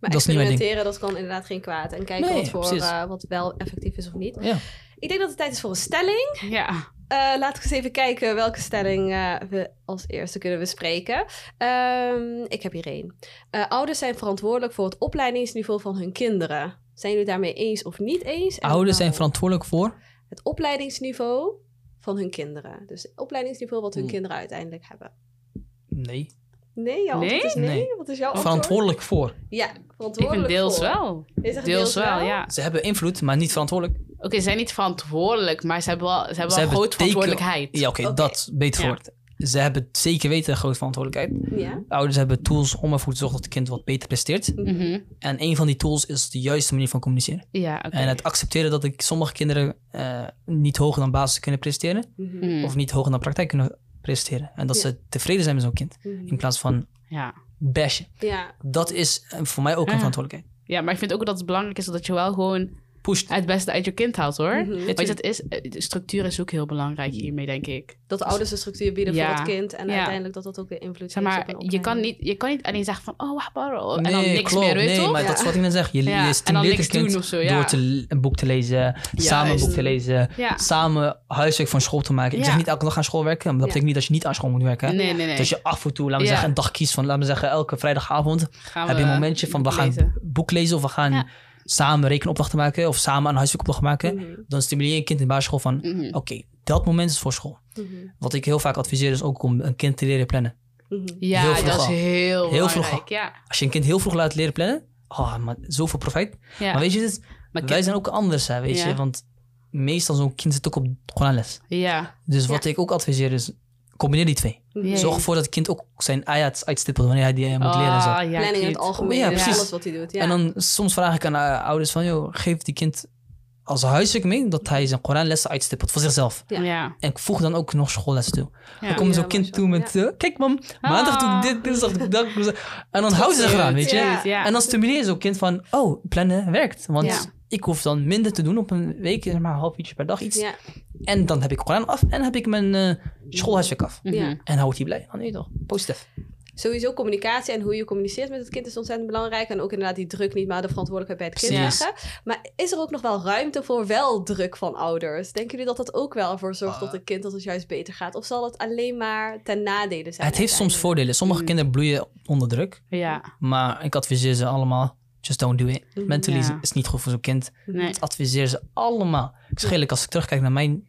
[SPEAKER 1] Maar
[SPEAKER 3] Dat
[SPEAKER 1] experimenteren, dat kan inderdaad geen kwaad. En kijken
[SPEAKER 3] Nee,
[SPEAKER 1] wat, voor, eh, wat wel effectief is of niet.
[SPEAKER 3] Ja.
[SPEAKER 1] Ik denk dat het tijd is voor een stelling.
[SPEAKER 2] Ja.
[SPEAKER 1] Eh, laten we eens even kijken welke stelling eh, we als eerste kunnen bespreken. Ehm, ik heb hier één. Eh, ouders zijn verantwoordelijk voor het opleidingsniveau van hun kinderen. Zijn jullie daarmee eens of niet eens? En
[SPEAKER 3] Ouders zijn verantwoordelijk voor.
[SPEAKER 1] Het opleidingsniveau van hun kinderen. Dus het opleidingsniveau wat hun
[SPEAKER 3] Hmm.
[SPEAKER 1] kinderen uiteindelijk hebben.
[SPEAKER 3] Nee.
[SPEAKER 1] Nee, jouw antwoord
[SPEAKER 2] Nee?
[SPEAKER 1] is nee.
[SPEAKER 3] Nee.
[SPEAKER 1] Wat is jouw antwoord?
[SPEAKER 3] Verantwoordelijk voor.
[SPEAKER 1] Ja,
[SPEAKER 2] Ik
[SPEAKER 1] verantwoordelijk
[SPEAKER 2] vind deels
[SPEAKER 1] voor.
[SPEAKER 2] wel.
[SPEAKER 1] Zegt
[SPEAKER 2] Deels wel, ja.
[SPEAKER 3] Ze hebben invloed, maar niet verantwoordelijk.
[SPEAKER 2] Oké, ze zijn niet verantwoordelijk, maar ze hebben wel, ze hebben
[SPEAKER 3] Ze
[SPEAKER 2] wel
[SPEAKER 3] hebben
[SPEAKER 2] grote
[SPEAKER 3] teken-
[SPEAKER 2] verantwoordelijkheid.
[SPEAKER 3] Ja, oké, dat beter
[SPEAKER 2] Ja.
[SPEAKER 3] verwoord. Ze hebben zeker weten een grote verantwoordelijkheid.
[SPEAKER 1] Ja.
[SPEAKER 3] Ouders hebben tools om ervoor te zorgen dat het kind wat beter presteert.
[SPEAKER 2] Mhm.
[SPEAKER 3] En een van die tools is de juiste manier van communiceren.
[SPEAKER 2] Ja, oké.
[SPEAKER 3] En het accepteren dat ik sommige kinderen eh, niet hoger dan basis kunnen presteren.
[SPEAKER 1] Mhm.
[SPEAKER 2] Mhm.
[SPEAKER 3] Of niet hoger dan praktijk kunnen presteren. En dat
[SPEAKER 1] Ja.
[SPEAKER 3] ze tevreden zijn met zo'n kind.
[SPEAKER 1] Mhm.
[SPEAKER 3] In plaats van
[SPEAKER 2] Ja.
[SPEAKER 3] bashen.
[SPEAKER 1] Ja,
[SPEAKER 3] Dat is eh, voor mij ook een
[SPEAKER 2] Ja.
[SPEAKER 3] verantwoordelijkheid.
[SPEAKER 2] ja, maar ik vind ook dat het belangrijk is dat je wel gewoon
[SPEAKER 3] Pusht.
[SPEAKER 2] het beste uit je kind haalt, hoor.
[SPEAKER 1] Mhm.
[SPEAKER 2] Je, dat is, eh, de structuur is ook heel belangrijk hiermee, denk ik.
[SPEAKER 1] dat de ouders de structuur bieden
[SPEAKER 2] Ja.
[SPEAKER 1] voor het kind. En
[SPEAKER 2] Ja.
[SPEAKER 1] uiteindelijk dat dat ook weer invloed
[SPEAKER 2] Zeg
[SPEAKER 1] heeft
[SPEAKER 2] maar,
[SPEAKER 1] op een
[SPEAKER 2] je kan, niet, je kan niet alleen zeggen van, oh, wacht maar, oh, en
[SPEAKER 3] nee,
[SPEAKER 2] dan niks
[SPEAKER 3] klopt.
[SPEAKER 2] meer, weet
[SPEAKER 3] nee,
[SPEAKER 2] toch?
[SPEAKER 3] maar
[SPEAKER 1] Ja.
[SPEAKER 3] dat is wat ik net zeg. Je,
[SPEAKER 2] Ja,
[SPEAKER 3] je
[SPEAKER 2] en dan
[SPEAKER 3] stimuleert
[SPEAKER 2] niks
[SPEAKER 3] een kind
[SPEAKER 2] doen of zo, ja.
[SPEAKER 3] door te, een boek te lezen, samen een boek te lezen,
[SPEAKER 2] Ja.
[SPEAKER 3] samen huiswerk van school te maken. Ik zeg niet elke dag aan school werken, maar dat betekent niet dat je niet aan school moet werken.
[SPEAKER 2] Nee, nee, nee.
[SPEAKER 3] Dus je af en toe, laten we zeggen, een dag kiest van, laten we zeggen, elke vrijdagavond
[SPEAKER 2] Gaan
[SPEAKER 3] heb je een momentje van, we gaan
[SPEAKER 2] lezen.
[SPEAKER 3] boek lezen of we gaan
[SPEAKER 2] Ja.
[SPEAKER 3] Samen rekenopdrachten maken of samen een huiswerkopdracht maken.
[SPEAKER 1] Mhm.
[SPEAKER 3] Dan stimuleer je een kind in de basisschool van,
[SPEAKER 2] Mhm.
[SPEAKER 3] oké, dat moment is voor school.
[SPEAKER 1] Mhm.
[SPEAKER 3] Wat ik heel vaak adviseer is ook om een kind te leren plannen.
[SPEAKER 2] Ja,
[SPEAKER 3] Heel
[SPEAKER 2] dat is heel,
[SPEAKER 3] Heel vroeg.
[SPEAKER 2] Ja.
[SPEAKER 3] Als je een kind heel vroeg laat leren plannen, oh, maar zoveel profijt.
[SPEAKER 2] Ja.
[SPEAKER 3] Maar weet je, dit,
[SPEAKER 2] Maar
[SPEAKER 3] wij zijn ook anders, hè, weet
[SPEAKER 2] Ja.
[SPEAKER 3] je. Want meestal zo'n kind zit ook op Koranles.
[SPEAKER 2] Ja.
[SPEAKER 3] Dus wat ik ook adviseer is, combineer die twee. Zorg ervoor dat het kind ook zijn ayat uitstippelt wanneer hij die moet leren. en Zo.
[SPEAKER 2] Ah, ja,
[SPEAKER 1] Planning in het algemeen.
[SPEAKER 3] Ja, precies.
[SPEAKER 1] Alles wat hij doet. Ja.
[SPEAKER 3] En dan soms vraag ik aan ouders van, joh, geef die kind als huiswerk mee dat hij zijn Koranlessen uitstippelt voor zichzelf.
[SPEAKER 1] Ja.
[SPEAKER 2] Ja.
[SPEAKER 3] En voeg dan ook nog schoollessen toe.
[SPEAKER 2] Ja.
[SPEAKER 3] Dan komt
[SPEAKER 1] Ja,
[SPEAKER 3] zo'n kind toe met, eh, kijk mam, maandag doe ik dit, dinsdag doe ik dat. En dan houden ze eraan, weet je. En dan stimuleer je zo'n kind van, oh, plannen werkt. Want
[SPEAKER 1] Ja.
[SPEAKER 3] Ik hoef dan minder te doen op een week, zeg maar een half uurtje per dag iets.
[SPEAKER 1] ja.
[SPEAKER 3] En dan heb ik Koran af en heb ik mijn eh schoolhuiswerk af.
[SPEAKER 2] Mhm.
[SPEAKER 1] Ja.
[SPEAKER 3] En houdt hij blij. Dan nee toch, positief.
[SPEAKER 1] Sowieso communicatie en hoe je communiceert met het kind is ontzettend belangrijk. En ook inderdaad die druk niet, maar de verantwoordelijkheid bij het kind leggen. Maar is er ook nog wel ruimte voor wel druk van ouders? Denken jullie dat dat ook wel ervoor zorgt
[SPEAKER 3] Ah.
[SPEAKER 1] dat het kind dat het juist beter gaat? Of zal het alleen maar ten nadele zijn?
[SPEAKER 3] het heeft soms voordelen. Sommige
[SPEAKER 2] Mm.
[SPEAKER 3] kinderen bloeien onder druk.
[SPEAKER 2] Ja.
[SPEAKER 3] Maar ik adviseer ze allemaal, just don't do it.
[SPEAKER 1] Mhm.
[SPEAKER 3] Mentally is-
[SPEAKER 2] Ja.
[SPEAKER 3] is niet goed voor zo'n kind.
[SPEAKER 2] Nee.
[SPEAKER 3] Ik adviseer ze allemaal. Eerlijk, als ik terugkijk naar mijn...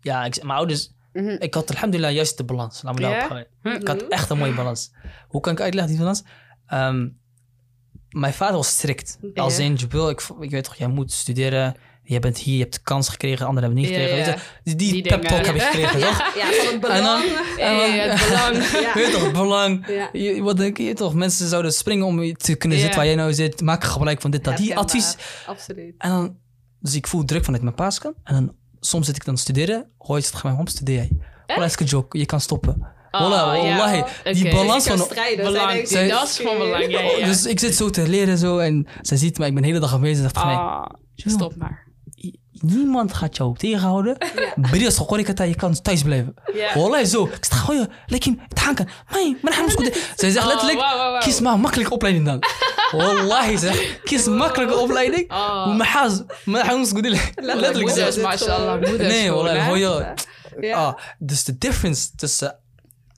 [SPEAKER 3] Ja, ik, mijn ouders...
[SPEAKER 2] Mhm.
[SPEAKER 3] Ik had alhamdulillah juist de balans. Laat me daarop gaan.
[SPEAKER 2] Hm.
[SPEAKER 3] Ik had echt een mooie balans. Hoe kan ik uitleggen die balans? Ehm, mijn vader was strikt. Als in, Jubil, ik, ik weet toch, jij moet studeren. Je bent hier, je hebt de kans gekregen, anderen hebben niet gekregen.
[SPEAKER 2] ja.
[SPEAKER 3] Je, die die
[SPEAKER 2] Die
[SPEAKER 3] pep talk heb ik gekregen, toch? [LAUGHS]
[SPEAKER 1] Ja, van het belang.
[SPEAKER 2] Hey, het belang. [LAUGHS]
[SPEAKER 3] Weet je toch, belang. Je, wat denk je toch? Mensen zouden springen om je te kunnen zitten waar jij nou zit. Maak gebruik van dit, dat. Die advies.
[SPEAKER 1] Absoluut.
[SPEAKER 3] En dan, dus ik voel druk vanuit mijn paaskant. En dan, soms zit ik dan studeren. Hoor je het tegen mij, waarom studeer jij? Is een joke. Je kan stoppen.
[SPEAKER 2] Oh, ja.
[SPEAKER 3] wallahi. Die
[SPEAKER 2] Oké.
[SPEAKER 3] balans
[SPEAKER 1] het
[SPEAKER 3] van...
[SPEAKER 1] strijden?
[SPEAKER 2] Belang.
[SPEAKER 1] Zij
[SPEAKER 2] Dat is van belang. Ja, ja.
[SPEAKER 3] Dus ik zit zo te leren zo en zij ziet mij, ik ben de hele dag aanwezig. Mij,
[SPEAKER 2] Ah, stop maar.
[SPEAKER 3] Niemand gaat jou tegenhouden. [LAUGHS] Hoor ik het je kan thuis blijven.
[SPEAKER 2] Ja.
[SPEAKER 3] Wallahi zo. Ik sta gewoon, lekker tanken. Mij, maar hij moet Zij zegt
[SPEAKER 2] Oh,
[SPEAKER 3] letterlijk, kies maar een makkelijke opleiding dan. [LAUGHS] Wallahi zeg, kies makkelijke opleiding.
[SPEAKER 2] Oh.
[SPEAKER 3] Maar haas, maar hij moet Letterlijk [LAUGHS] zo.
[SPEAKER 2] Moeders, mashallah.
[SPEAKER 3] Nee, je.
[SPEAKER 1] Ja.
[SPEAKER 3] Ah, dus de difference tussen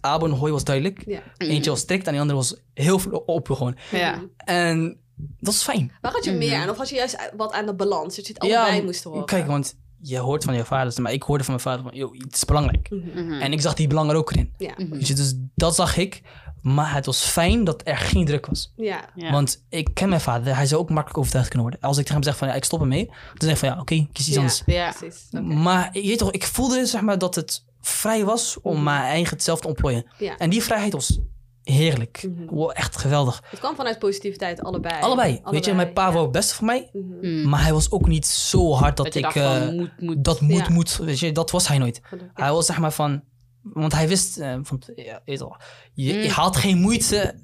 [SPEAKER 3] Abo en Hoi was duidelijk. Eentje was strikt en die andere was heel veel open gewoon.
[SPEAKER 2] Ja.
[SPEAKER 3] En dat is fijn.
[SPEAKER 1] Waar had je
[SPEAKER 2] Mhm.
[SPEAKER 1] meer aan? Of had je juist wat aan de balans? Dat je het allebei moest horen?
[SPEAKER 3] Kijk, want je hoort van je vader, maar ik hoorde van mijn vader van, joh, het is belangrijk.
[SPEAKER 2] Mhm.
[SPEAKER 3] En ik zag die belang er ook in.
[SPEAKER 1] Ja.
[SPEAKER 3] Dus dat zag ik. Maar het was fijn dat er geen druk was.
[SPEAKER 1] Ja.
[SPEAKER 2] Ja.
[SPEAKER 3] Want ik ken mijn vader, hij zou ook makkelijk overtuigd kunnen worden. Als ik tegen hem zeg van, ja, ik stop ermee, dan zeg ik van, ja, oké, kies iets
[SPEAKER 1] Ja.
[SPEAKER 3] anders.
[SPEAKER 2] Ja.
[SPEAKER 1] Precies.
[SPEAKER 3] Maar je weet toch, ik voelde zeg maar dat het vrij was om mijn eigen zelf te ontplooien.
[SPEAKER 1] Ja.
[SPEAKER 3] En die vrijheid was heerlijk.
[SPEAKER 1] Mhm.
[SPEAKER 3] Wow, echt geweldig.
[SPEAKER 1] Het kwam vanuit positiviteit, allebei.
[SPEAKER 3] Allebei. Weet je, mijn pa
[SPEAKER 1] ja.
[SPEAKER 3] wou het beste voor mij.
[SPEAKER 1] Mhm.
[SPEAKER 2] Mm.
[SPEAKER 3] Maar hij was ook niet zo hard dat, ik... eh,
[SPEAKER 2] moet, moet.
[SPEAKER 3] dat moet,
[SPEAKER 1] Ja.
[SPEAKER 3] moet. Weet je, dat was hij nooit.
[SPEAKER 1] Gelukkig.
[SPEAKER 3] Hij was zeg maar van... Want hij wist... eh, van, ja, je, wel, je,
[SPEAKER 2] Mm.
[SPEAKER 3] je had geen moeite...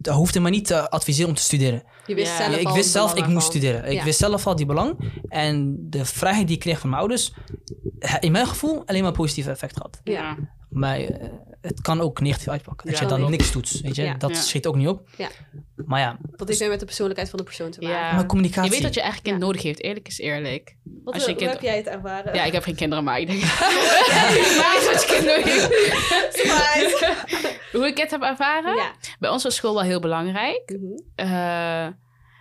[SPEAKER 3] Je hoefde me niet te adviseren om te studeren.
[SPEAKER 1] Je wist
[SPEAKER 2] Ja.
[SPEAKER 1] zelf
[SPEAKER 3] ik wist zelf, ik moest studeren. Ik
[SPEAKER 1] Ja.
[SPEAKER 3] wist zelf al die belang. En de vrijheid die ik kreeg van mijn ouders... In mijn gevoel alleen maar positief effect gehad.
[SPEAKER 1] Ja.
[SPEAKER 3] Maar eh, het kan ook negatief uitpakken. Dat
[SPEAKER 2] Ja,
[SPEAKER 3] je dan
[SPEAKER 1] klopt.
[SPEAKER 3] niks doet, weet je.
[SPEAKER 1] Ja.
[SPEAKER 3] Dat
[SPEAKER 2] Ja.
[SPEAKER 3] schiet ook niet op.
[SPEAKER 1] Ja.
[SPEAKER 3] Maar ja,
[SPEAKER 1] Dat heeft weer met de persoonlijkheid van de persoon te maken.
[SPEAKER 2] Ja.
[SPEAKER 3] maar communicatie.
[SPEAKER 2] Je weet wat je eigen kind
[SPEAKER 1] Ja.
[SPEAKER 2] nodig heeft, eerlijk is eerlijk.
[SPEAKER 1] Wat,
[SPEAKER 2] Als je
[SPEAKER 1] hoe
[SPEAKER 2] kind-
[SPEAKER 1] heb jij het ervaren?
[SPEAKER 2] Ja, ik heb geen kinderen, maar ik denk... [LAUGHS] maar wat je kind nodig heeft. Hoe ik het heb ervaren?
[SPEAKER 1] ja.
[SPEAKER 2] Bij ons was school wel heel belangrijk. Eh,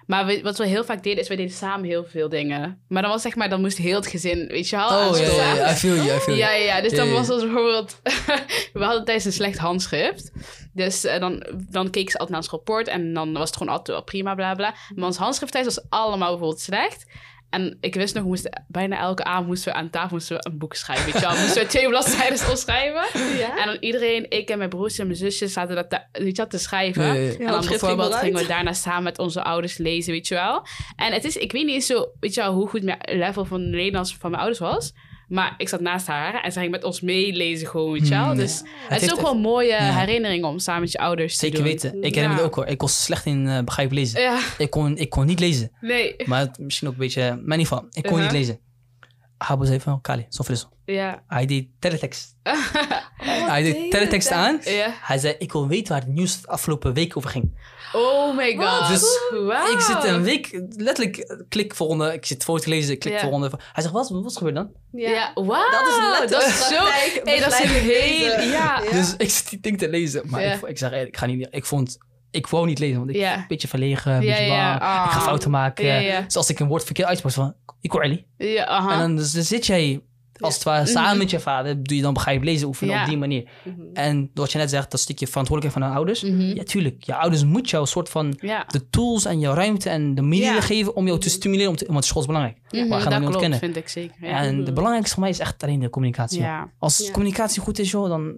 [SPEAKER 2] maar we- wat we heel vaak deden, is we deden samen heel veel dingen. Maar dan was zeg maar, dan moest heel het gezin, weet je wel,
[SPEAKER 3] Oh, ja, ja, ja, I feel you, I feel you.
[SPEAKER 2] Ja, ja, ja. Dus dan was het bijvoorbeeld... [LAUGHS] we hadden tijdens een slecht handschrift. Dus eh, dan, dan keken ze altijd naar ons rapport. En dan was het gewoon altijd wel prima, bla, bla. Maar ons handschrift thuis was allemaal bijvoorbeeld slecht. En ik wist nog, we moesten, bijna elke avond moesten we aan tafel moesten we een boek schrijven. Weet je wel. Moesten we twee [LAUGHS] bladzijden opschrijven.
[SPEAKER 1] Ja?
[SPEAKER 2] En dan iedereen, ik en mijn broers en mijn zusjes, zaten dat te, weet je wel, te schrijven.
[SPEAKER 3] Ja, ja, ja.
[SPEAKER 2] En dan bijvoorbeeld gingen we daarna samen met onze ouders lezen, weet je wel. En het is, ik weet niet eens zo, weet je wel, hoe goed mijn level van Nederlands van mijn ouders was. Maar ik zat naast haar en ze ging met ons meelezen gewoon, weet je wel.
[SPEAKER 3] Hmm,
[SPEAKER 2] Dus
[SPEAKER 3] ja.
[SPEAKER 2] het, is ook wel een mooie
[SPEAKER 3] Ja.
[SPEAKER 2] herinnering om samen met je ouders te
[SPEAKER 3] Zeker
[SPEAKER 2] doen.
[SPEAKER 3] weten. Ik herinner me ook hoor. Ik was slecht in uh, begrijpen lezen.
[SPEAKER 2] Ja,
[SPEAKER 3] Ik, kon, ik kon niet lezen.
[SPEAKER 2] nee.
[SPEAKER 3] Maar het- misschien ook een beetje... Maar in ieder geval, ik kon
[SPEAKER 2] Uh-huh.
[SPEAKER 3] niet lezen. Habo zei van, Kali, zo fris.
[SPEAKER 2] Ja.
[SPEAKER 3] Hij deed teletext.
[SPEAKER 1] Oh, [LAUGHS]
[SPEAKER 3] Hij deed teletext aan.
[SPEAKER 2] ja.
[SPEAKER 3] Hij zei, ik wil weten waar het nieuws de afgelopen week over ging.
[SPEAKER 2] Oh my god.
[SPEAKER 3] Dus
[SPEAKER 2] Wow.
[SPEAKER 3] Ik zit een week, letterlijk, eh, klik volgende. Ik zit voor te lezen, ik klik
[SPEAKER 2] Ja.
[SPEAKER 3] volgende. Hij zegt, wat, wat is gebeurd dan?
[SPEAKER 1] Ja.
[SPEAKER 2] Ja, wow.
[SPEAKER 1] Dat is letterlijk
[SPEAKER 2] Dat is zo... Hey, dat is heel... Ja. [LAUGHS]
[SPEAKER 1] Ja.
[SPEAKER 3] Dus ik zit die ding te lezen. Maar
[SPEAKER 2] Ja.
[SPEAKER 3] ik, ik zeg, ik ga niet, ik vond, ik wou niet lezen. Want ik
[SPEAKER 2] Ja.
[SPEAKER 3] een beetje verlegen, een beetje bang.
[SPEAKER 2] Ah.
[SPEAKER 3] Ik ga fouten maken.
[SPEAKER 2] Ja.
[SPEAKER 3] Dus als ik een woord verkeerd uitspreek, van, ik hoor Ali.
[SPEAKER 2] Ja, aha.
[SPEAKER 3] En dan, dus, dan zit jij, als het ware, samen
[SPEAKER 2] Mhm.
[SPEAKER 3] met je vader, doe je dan begrijp lezen oefenen op die manier.
[SPEAKER 1] Mhm.
[SPEAKER 3] En wat je net zegt, dat stukje verantwoordelijkheid van de ouders.
[SPEAKER 2] Mhm.
[SPEAKER 3] Ja, tuurlijk. Je ouders moet jou een soort van de tools en jouw ruimte en de middelen
[SPEAKER 2] Ja.
[SPEAKER 3] geven om jou te stimuleren. Om te, want school is belangrijk. We gaan dat
[SPEAKER 2] dat
[SPEAKER 3] niet
[SPEAKER 2] klopt,
[SPEAKER 3] ontkennen.
[SPEAKER 2] vind ik zeker.
[SPEAKER 3] En de belangrijkste voor mij is echt alleen de communicatie. Als communicatie goed is, joh, dan...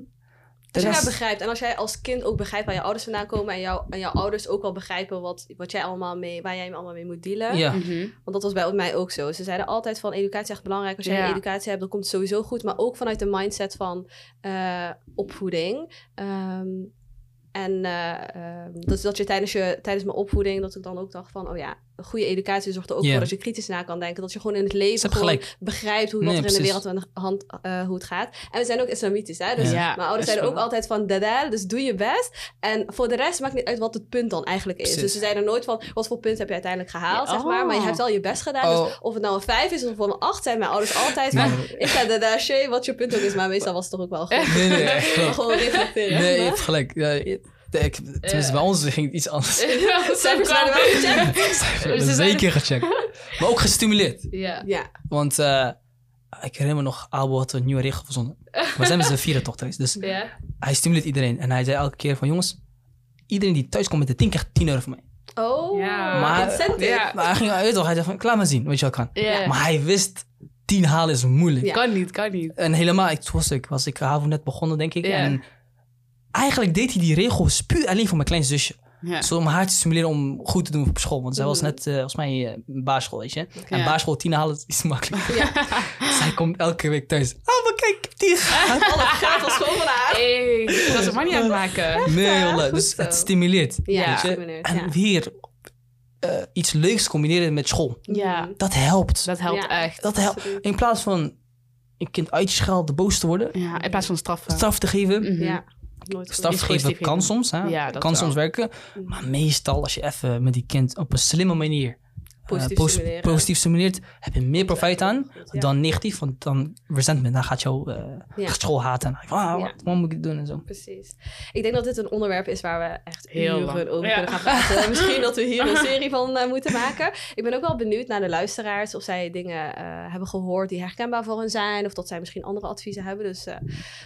[SPEAKER 3] De
[SPEAKER 1] Als dat begrijpt en als jij als kind ook begrijpt waar je ouders vandaan komen en, jou, en jouw ouders ook wel begrijpen wat, wat jij allemaal mee, waar jij allemaal mee moet dealen.
[SPEAKER 3] ja.
[SPEAKER 2] Mhm.
[SPEAKER 1] Want dat was bij mij ook zo. Ze zeiden altijd van educatie is echt belangrijk. Als jij
[SPEAKER 2] Ja.
[SPEAKER 1] een educatie hebt, dan komt het sowieso goed. Maar ook vanuit de mindset van eh, opvoeding. Ehm, en eh, ehm, dus dat je tijdens, je tijdens mijn opvoeding, dat ik dan ook dacht van, oh ja, goede educatie zorgt er ook voor dat je kritisch na kan denken. Dat je gewoon in het leven gewoon begrijpt hoe
[SPEAKER 3] Nee,
[SPEAKER 1] wat er in de wereld aan de hand, eh, hoe het gaat. En we zijn ook islamitisch, hè. Dus
[SPEAKER 2] Ja,
[SPEAKER 1] mijn ouders zeiden ook altijd van, dadal, dus doe je best. En voor de rest maakt niet uit wat het punt dan eigenlijk is.
[SPEAKER 3] Precies.
[SPEAKER 1] Dus ze zeiden nooit van, wat voor punt heb je uiteindelijk gehaald,
[SPEAKER 2] Ja,
[SPEAKER 1] zeg maar. Maar je
[SPEAKER 2] oh.
[SPEAKER 1] hebt wel je best gedaan.
[SPEAKER 3] Oh.
[SPEAKER 1] Dus of het nou een 5 is of een 8 zijn mijn ouders altijd van.
[SPEAKER 3] Nee.
[SPEAKER 1] Ik ga de dasje, wat je punt ook is. Maar meestal was het toch ook wel goed.
[SPEAKER 3] Nee, nee, wel. [LAUGHS]
[SPEAKER 1] gewoon reflecteren.
[SPEAKER 3] Nee, je hebt gelijk. Ja, je- ik, tenminste, bij ons ging het iets anders. [LAUGHS]
[SPEAKER 1] Cijfers werden wel [LAUGHS] gecheckt.
[SPEAKER 3] We hebben
[SPEAKER 2] Ze zijn-
[SPEAKER 3] zeker gecheckt. Maar ook gestimuleerd.
[SPEAKER 2] Ja.
[SPEAKER 1] Ja.
[SPEAKER 3] Want eh, ik herinner me nog, Abo had een nieuwe regel verzonnen. We zijn met z'n vieren toch geweest. Dus
[SPEAKER 2] Ja.
[SPEAKER 3] hij stimuleert iedereen. En hij zei elke keer van, jongens, iedereen die thuis komt met de 10 krijgt 10 euro van mij.
[SPEAKER 1] Oh,
[SPEAKER 2] Ja.
[SPEAKER 3] Maar-
[SPEAKER 1] incentive.
[SPEAKER 2] Ja.
[SPEAKER 3] Maar hij ging uit, toch? Hij zei van, klaar maar zien, weet je wel kan.
[SPEAKER 2] Ja.
[SPEAKER 3] Maar hij wist, 10 halen is moeilijk.
[SPEAKER 1] Ja.
[SPEAKER 2] Kan niet, kan niet.
[SPEAKER 3] En helemaal, ik, was ik, was ik HAVO net begonnen, denk ik.
[SPEAKER 2] Ja.
[SPEAKER 3] En eigenlijk deed hij die regel puur alleen voor mijn klein zusje.
[SPEAKER 2] Ja.
[SPEAKER 3] Zo om haar te stimuleren om goed te doen op school. Want zij was
[SPEAKER 1] Mhm.
[SPEAKER 3] net, eh, volgens mij, eh, basisschool, weet je. En
[SPEAKER 2] Ja.
[SPEAKER 3] basisschool 10 halen is makkelijk.
[SPEAKER 1] Ja. [LAUGHS]
[SPEAKER 3] Zij komt elke week thuis. Oh, maar kijk, 10 gehaald.
[SPEAKER 1] Alle [LAUGHS] gewoon van haar.
[SPEAKER 2] Hey, dat is money aan het maken.
[SPEAKER 3] Nee, joh, Dus
[SPEAKER 1] zo.
[SPEAKER 3] het stimuleert.
[SPEAKER 1] Ja,
[SPEAKER 3] weet je. En
[SPEAKER 1] ja.
[SPEAKER 3] weer eh, iets leuks combineren met school.
[SPEAKER 2] Ja,
[SPEAKER 3] Dat helpt.
[SPEAKER 2] dat helpt
[SPEAKER 1] Ja.
[SPEAKER 2] echt.
[SPEAKER 3] Dat helpt.
[SPEAKER 1] Absoluut.
[SPEAKER 3] In plaats van een kind uitschelden, boos te worden,
[SPEAKER 2] Ja, in plaats van straffen.
[SPEAKER 3] straf te geven.
[SPEAKER 2] Mhm.
[SPEAKER 1] Ja. Nooit
[SPEAKER 3] kan soms, hè?
[SPEAKER 2] Ja,
[SPEAKER 3] kan
[SPEAKER 2] wel.
[SPEAKER 3] soms werken. Maar meestal, als je even met die kind op een slimme manier
[SPEAKER 1] Positief
[SPEAKER 3] pos-
[SPEAKER 1] stimuleren.
[SPEAKER 3] positief stimuleert, heb je meer profijt aan
[SPEAKER 1] ja.
[SPEAKER 3] dan negatief. Want dan resentment, dan gaat jouw eh
[SPEAKER 1] Ja.
[SPEAKER 3] school haten. En dan denk je, ah,
[SPEAKER 1] Ja.
[SPEAKER 3] wat, wat moet ik doen en zo.
[SPEAKER 1] Precies. Ik denk dat dit een onderwerp is waar we echt
[SPEAKER 2] Heel
[SPEAKER 1] uren
[SPEAKER 2] lang.
[SPEAKER 1] over
[SPEAKER 2] Ja.
[SPEAKER 1] kunnen gaan praten. [LAUGHS] Misschien dat we hier een serie van eh, moeten maken. [LAUGHS] Ik ben ook wel benieuwd naar de luisteraars of zij dingen eh, hebben gehoord die herkenbaar voor hen zijn. Of dat zij misschien andere adviezen hebben. Dus eh,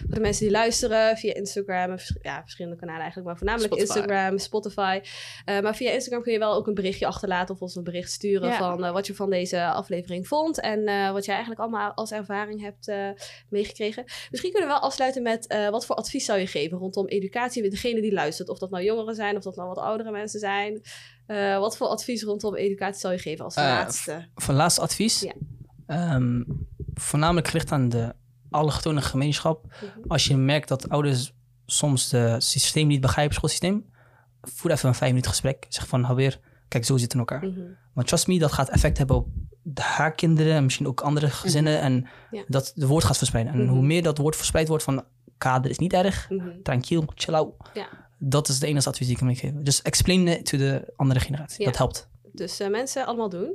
[SPEAKER 1] voor de mensen die luisteren via Instagram. en vers- ja, verschillende kanalen eigenlijk. Maar voornamelijk
[SPEAKER 2] Spotify.
[SPEAKER 1] Instagram, Spotify. Eh, maar via Instagram kun je wel ook een berichtje achterlaten. Of ons een bericht sturen
[SPEAKER 2] Ja.
[SPEAKER 1] van eh, wat je van deze aflevering vond. En eh, wat jij eigenlijk allemaal als ervaring hebt eh, meegekregen. Misschien kunnen we wel afsluiten met eh, wat voor advies zou je geven rondom educatie met degene die luistert. Of dat nou jongeren zijn, of dat nou wat oudere mensen zijn. Eh, wat voor advies rondom educatie zou je geven als laatste?
[SPEAKER 3] Van laatste advies.
[SPEAKER 1] Ja.
[SPEAKER 3] Ehm, voornamelijk gericht aan de allochtone gemeenschap.
[SPEAKER 1] Mhm.
[SPEAKER 3] Als je merkt dat ouders soms het systeem niet begrijpen, schoolsysteem, voer even een vijf minuten gesprek. Zeg van, weer, kijk, zo zit het in elkaar.
[SPEAKER 1] Mhm.
[SPEAKER 3] Want trust me, dat gaat effect hebben op de, haar kinderen en misschien ook andere gezinnen. En
[SPEAKER 1] Ja.
[SPEAKER 3] dat de woord gaat verspreiden. En
[SPEAKER 1] Mhm.
[SPEAKER 3] hoe meer dat woord verspreid wordt van kader is niet erg.
[SPEAKER 1] Mhm.
[SPEAKER 3] Tranquil, chill out.
[SPEAKER 1] Ja.
[SPEAKER 3] Dat is de enige advies die ik kan geven. Dus explain it to de andere generatie.
[SPEAKER 1] Ja.
[SPEAKER 3] Dat helpt.
[SPEAKER 1] Dus eh, mensen allemaal doen.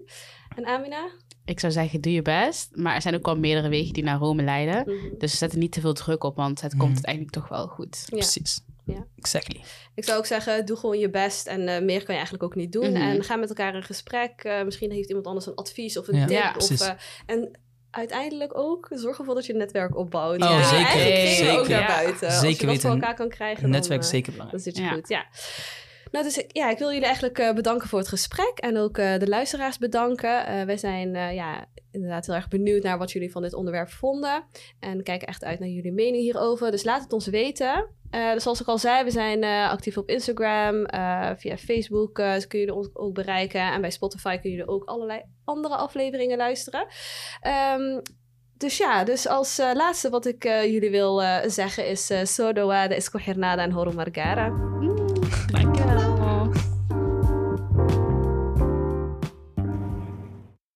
[SPEAKER 1] En Amina?
[SPEAKER 2] Ik zou zeggen, doe je best. Maar er zijn ook al meerdere wegen die naar Rome leiden.
[SPEAKER 1] Mhm.
[SPEAKER 2] Dus zet er niet te veel druk op, want het
[SPEAKER 3] Mhm.
[SPEAKER 2] komt uiteindelijk toch wel goed.
[SPEAKER 1] Ja.
[SPEAKER 3] Precies.
[SPEAKER 1] Ja.
[SPEAKER 3] Exactly.
[SPEAKER 1] Ik zou ook zeggen, doe gewoon je best en eh, meer kan je eigenlijk ook niet doen.
[SPEAKER 2] Mhm.
[SPEAKER 1] En ga met elkaar in gesprek. Eh, misschien heeft iemand anders een advies of een
[SPEAKER 3] Ja,
[SPEAKER 1] tip.
[SPEAKER 2] Ja,
[SPEAKER 1] of, eh, en uiteindelijk ook, zorg ervoor dat je een netwerk opbouwt.
[SPEAKER 3] Oh,
[SPEAKER 1] Ja,
[SPEAKER 3] zeker.
[SPEAKER 2] Zeker.
[SPEAKER 1] ook naar
[SPEAKER 2] Ja.
[SPEAKER 1] buiten. Als
[SPEAKER 3] Zeker
[SPEAKER 1] je dat
[SPEAKER 3] weten.
[SPEAKER 1] voor elkaar kan krijgen,
[SPEAKER 3] Een netwerk
[SPEAKER 1] dan,
[SPEAKER 3] zeker belangrijk.
[SPEAKER 1] dan zit je
[SPEAKER 2] Ja.
[SPEAKER 1] goed. Ja. Nou, dus ja, ik wil jullie eigenlijk eh, bedanken voor het gesprek en ook eh, de luisteraars bedanken. Eh, wij zijn ja, inderdaad heel erg benieuwd naar wat jullie van dit onderwerp vonden. En kijken echt uit naar jullie mening hierover. Dus laat het ons weten. Dus zoals ik al zei, we zijn actief op Instagram, via Facebook eh, kun je ons ook bereiken. En bij Spotify kun je ook allerlei andere afleveringen luisteren. Ehm, dus ja, dus als laatste wat ik jullie wil zeggen is... Uh, Sodoa de Escohernada en Horo Margara.
[SPEAKER 2] Mm.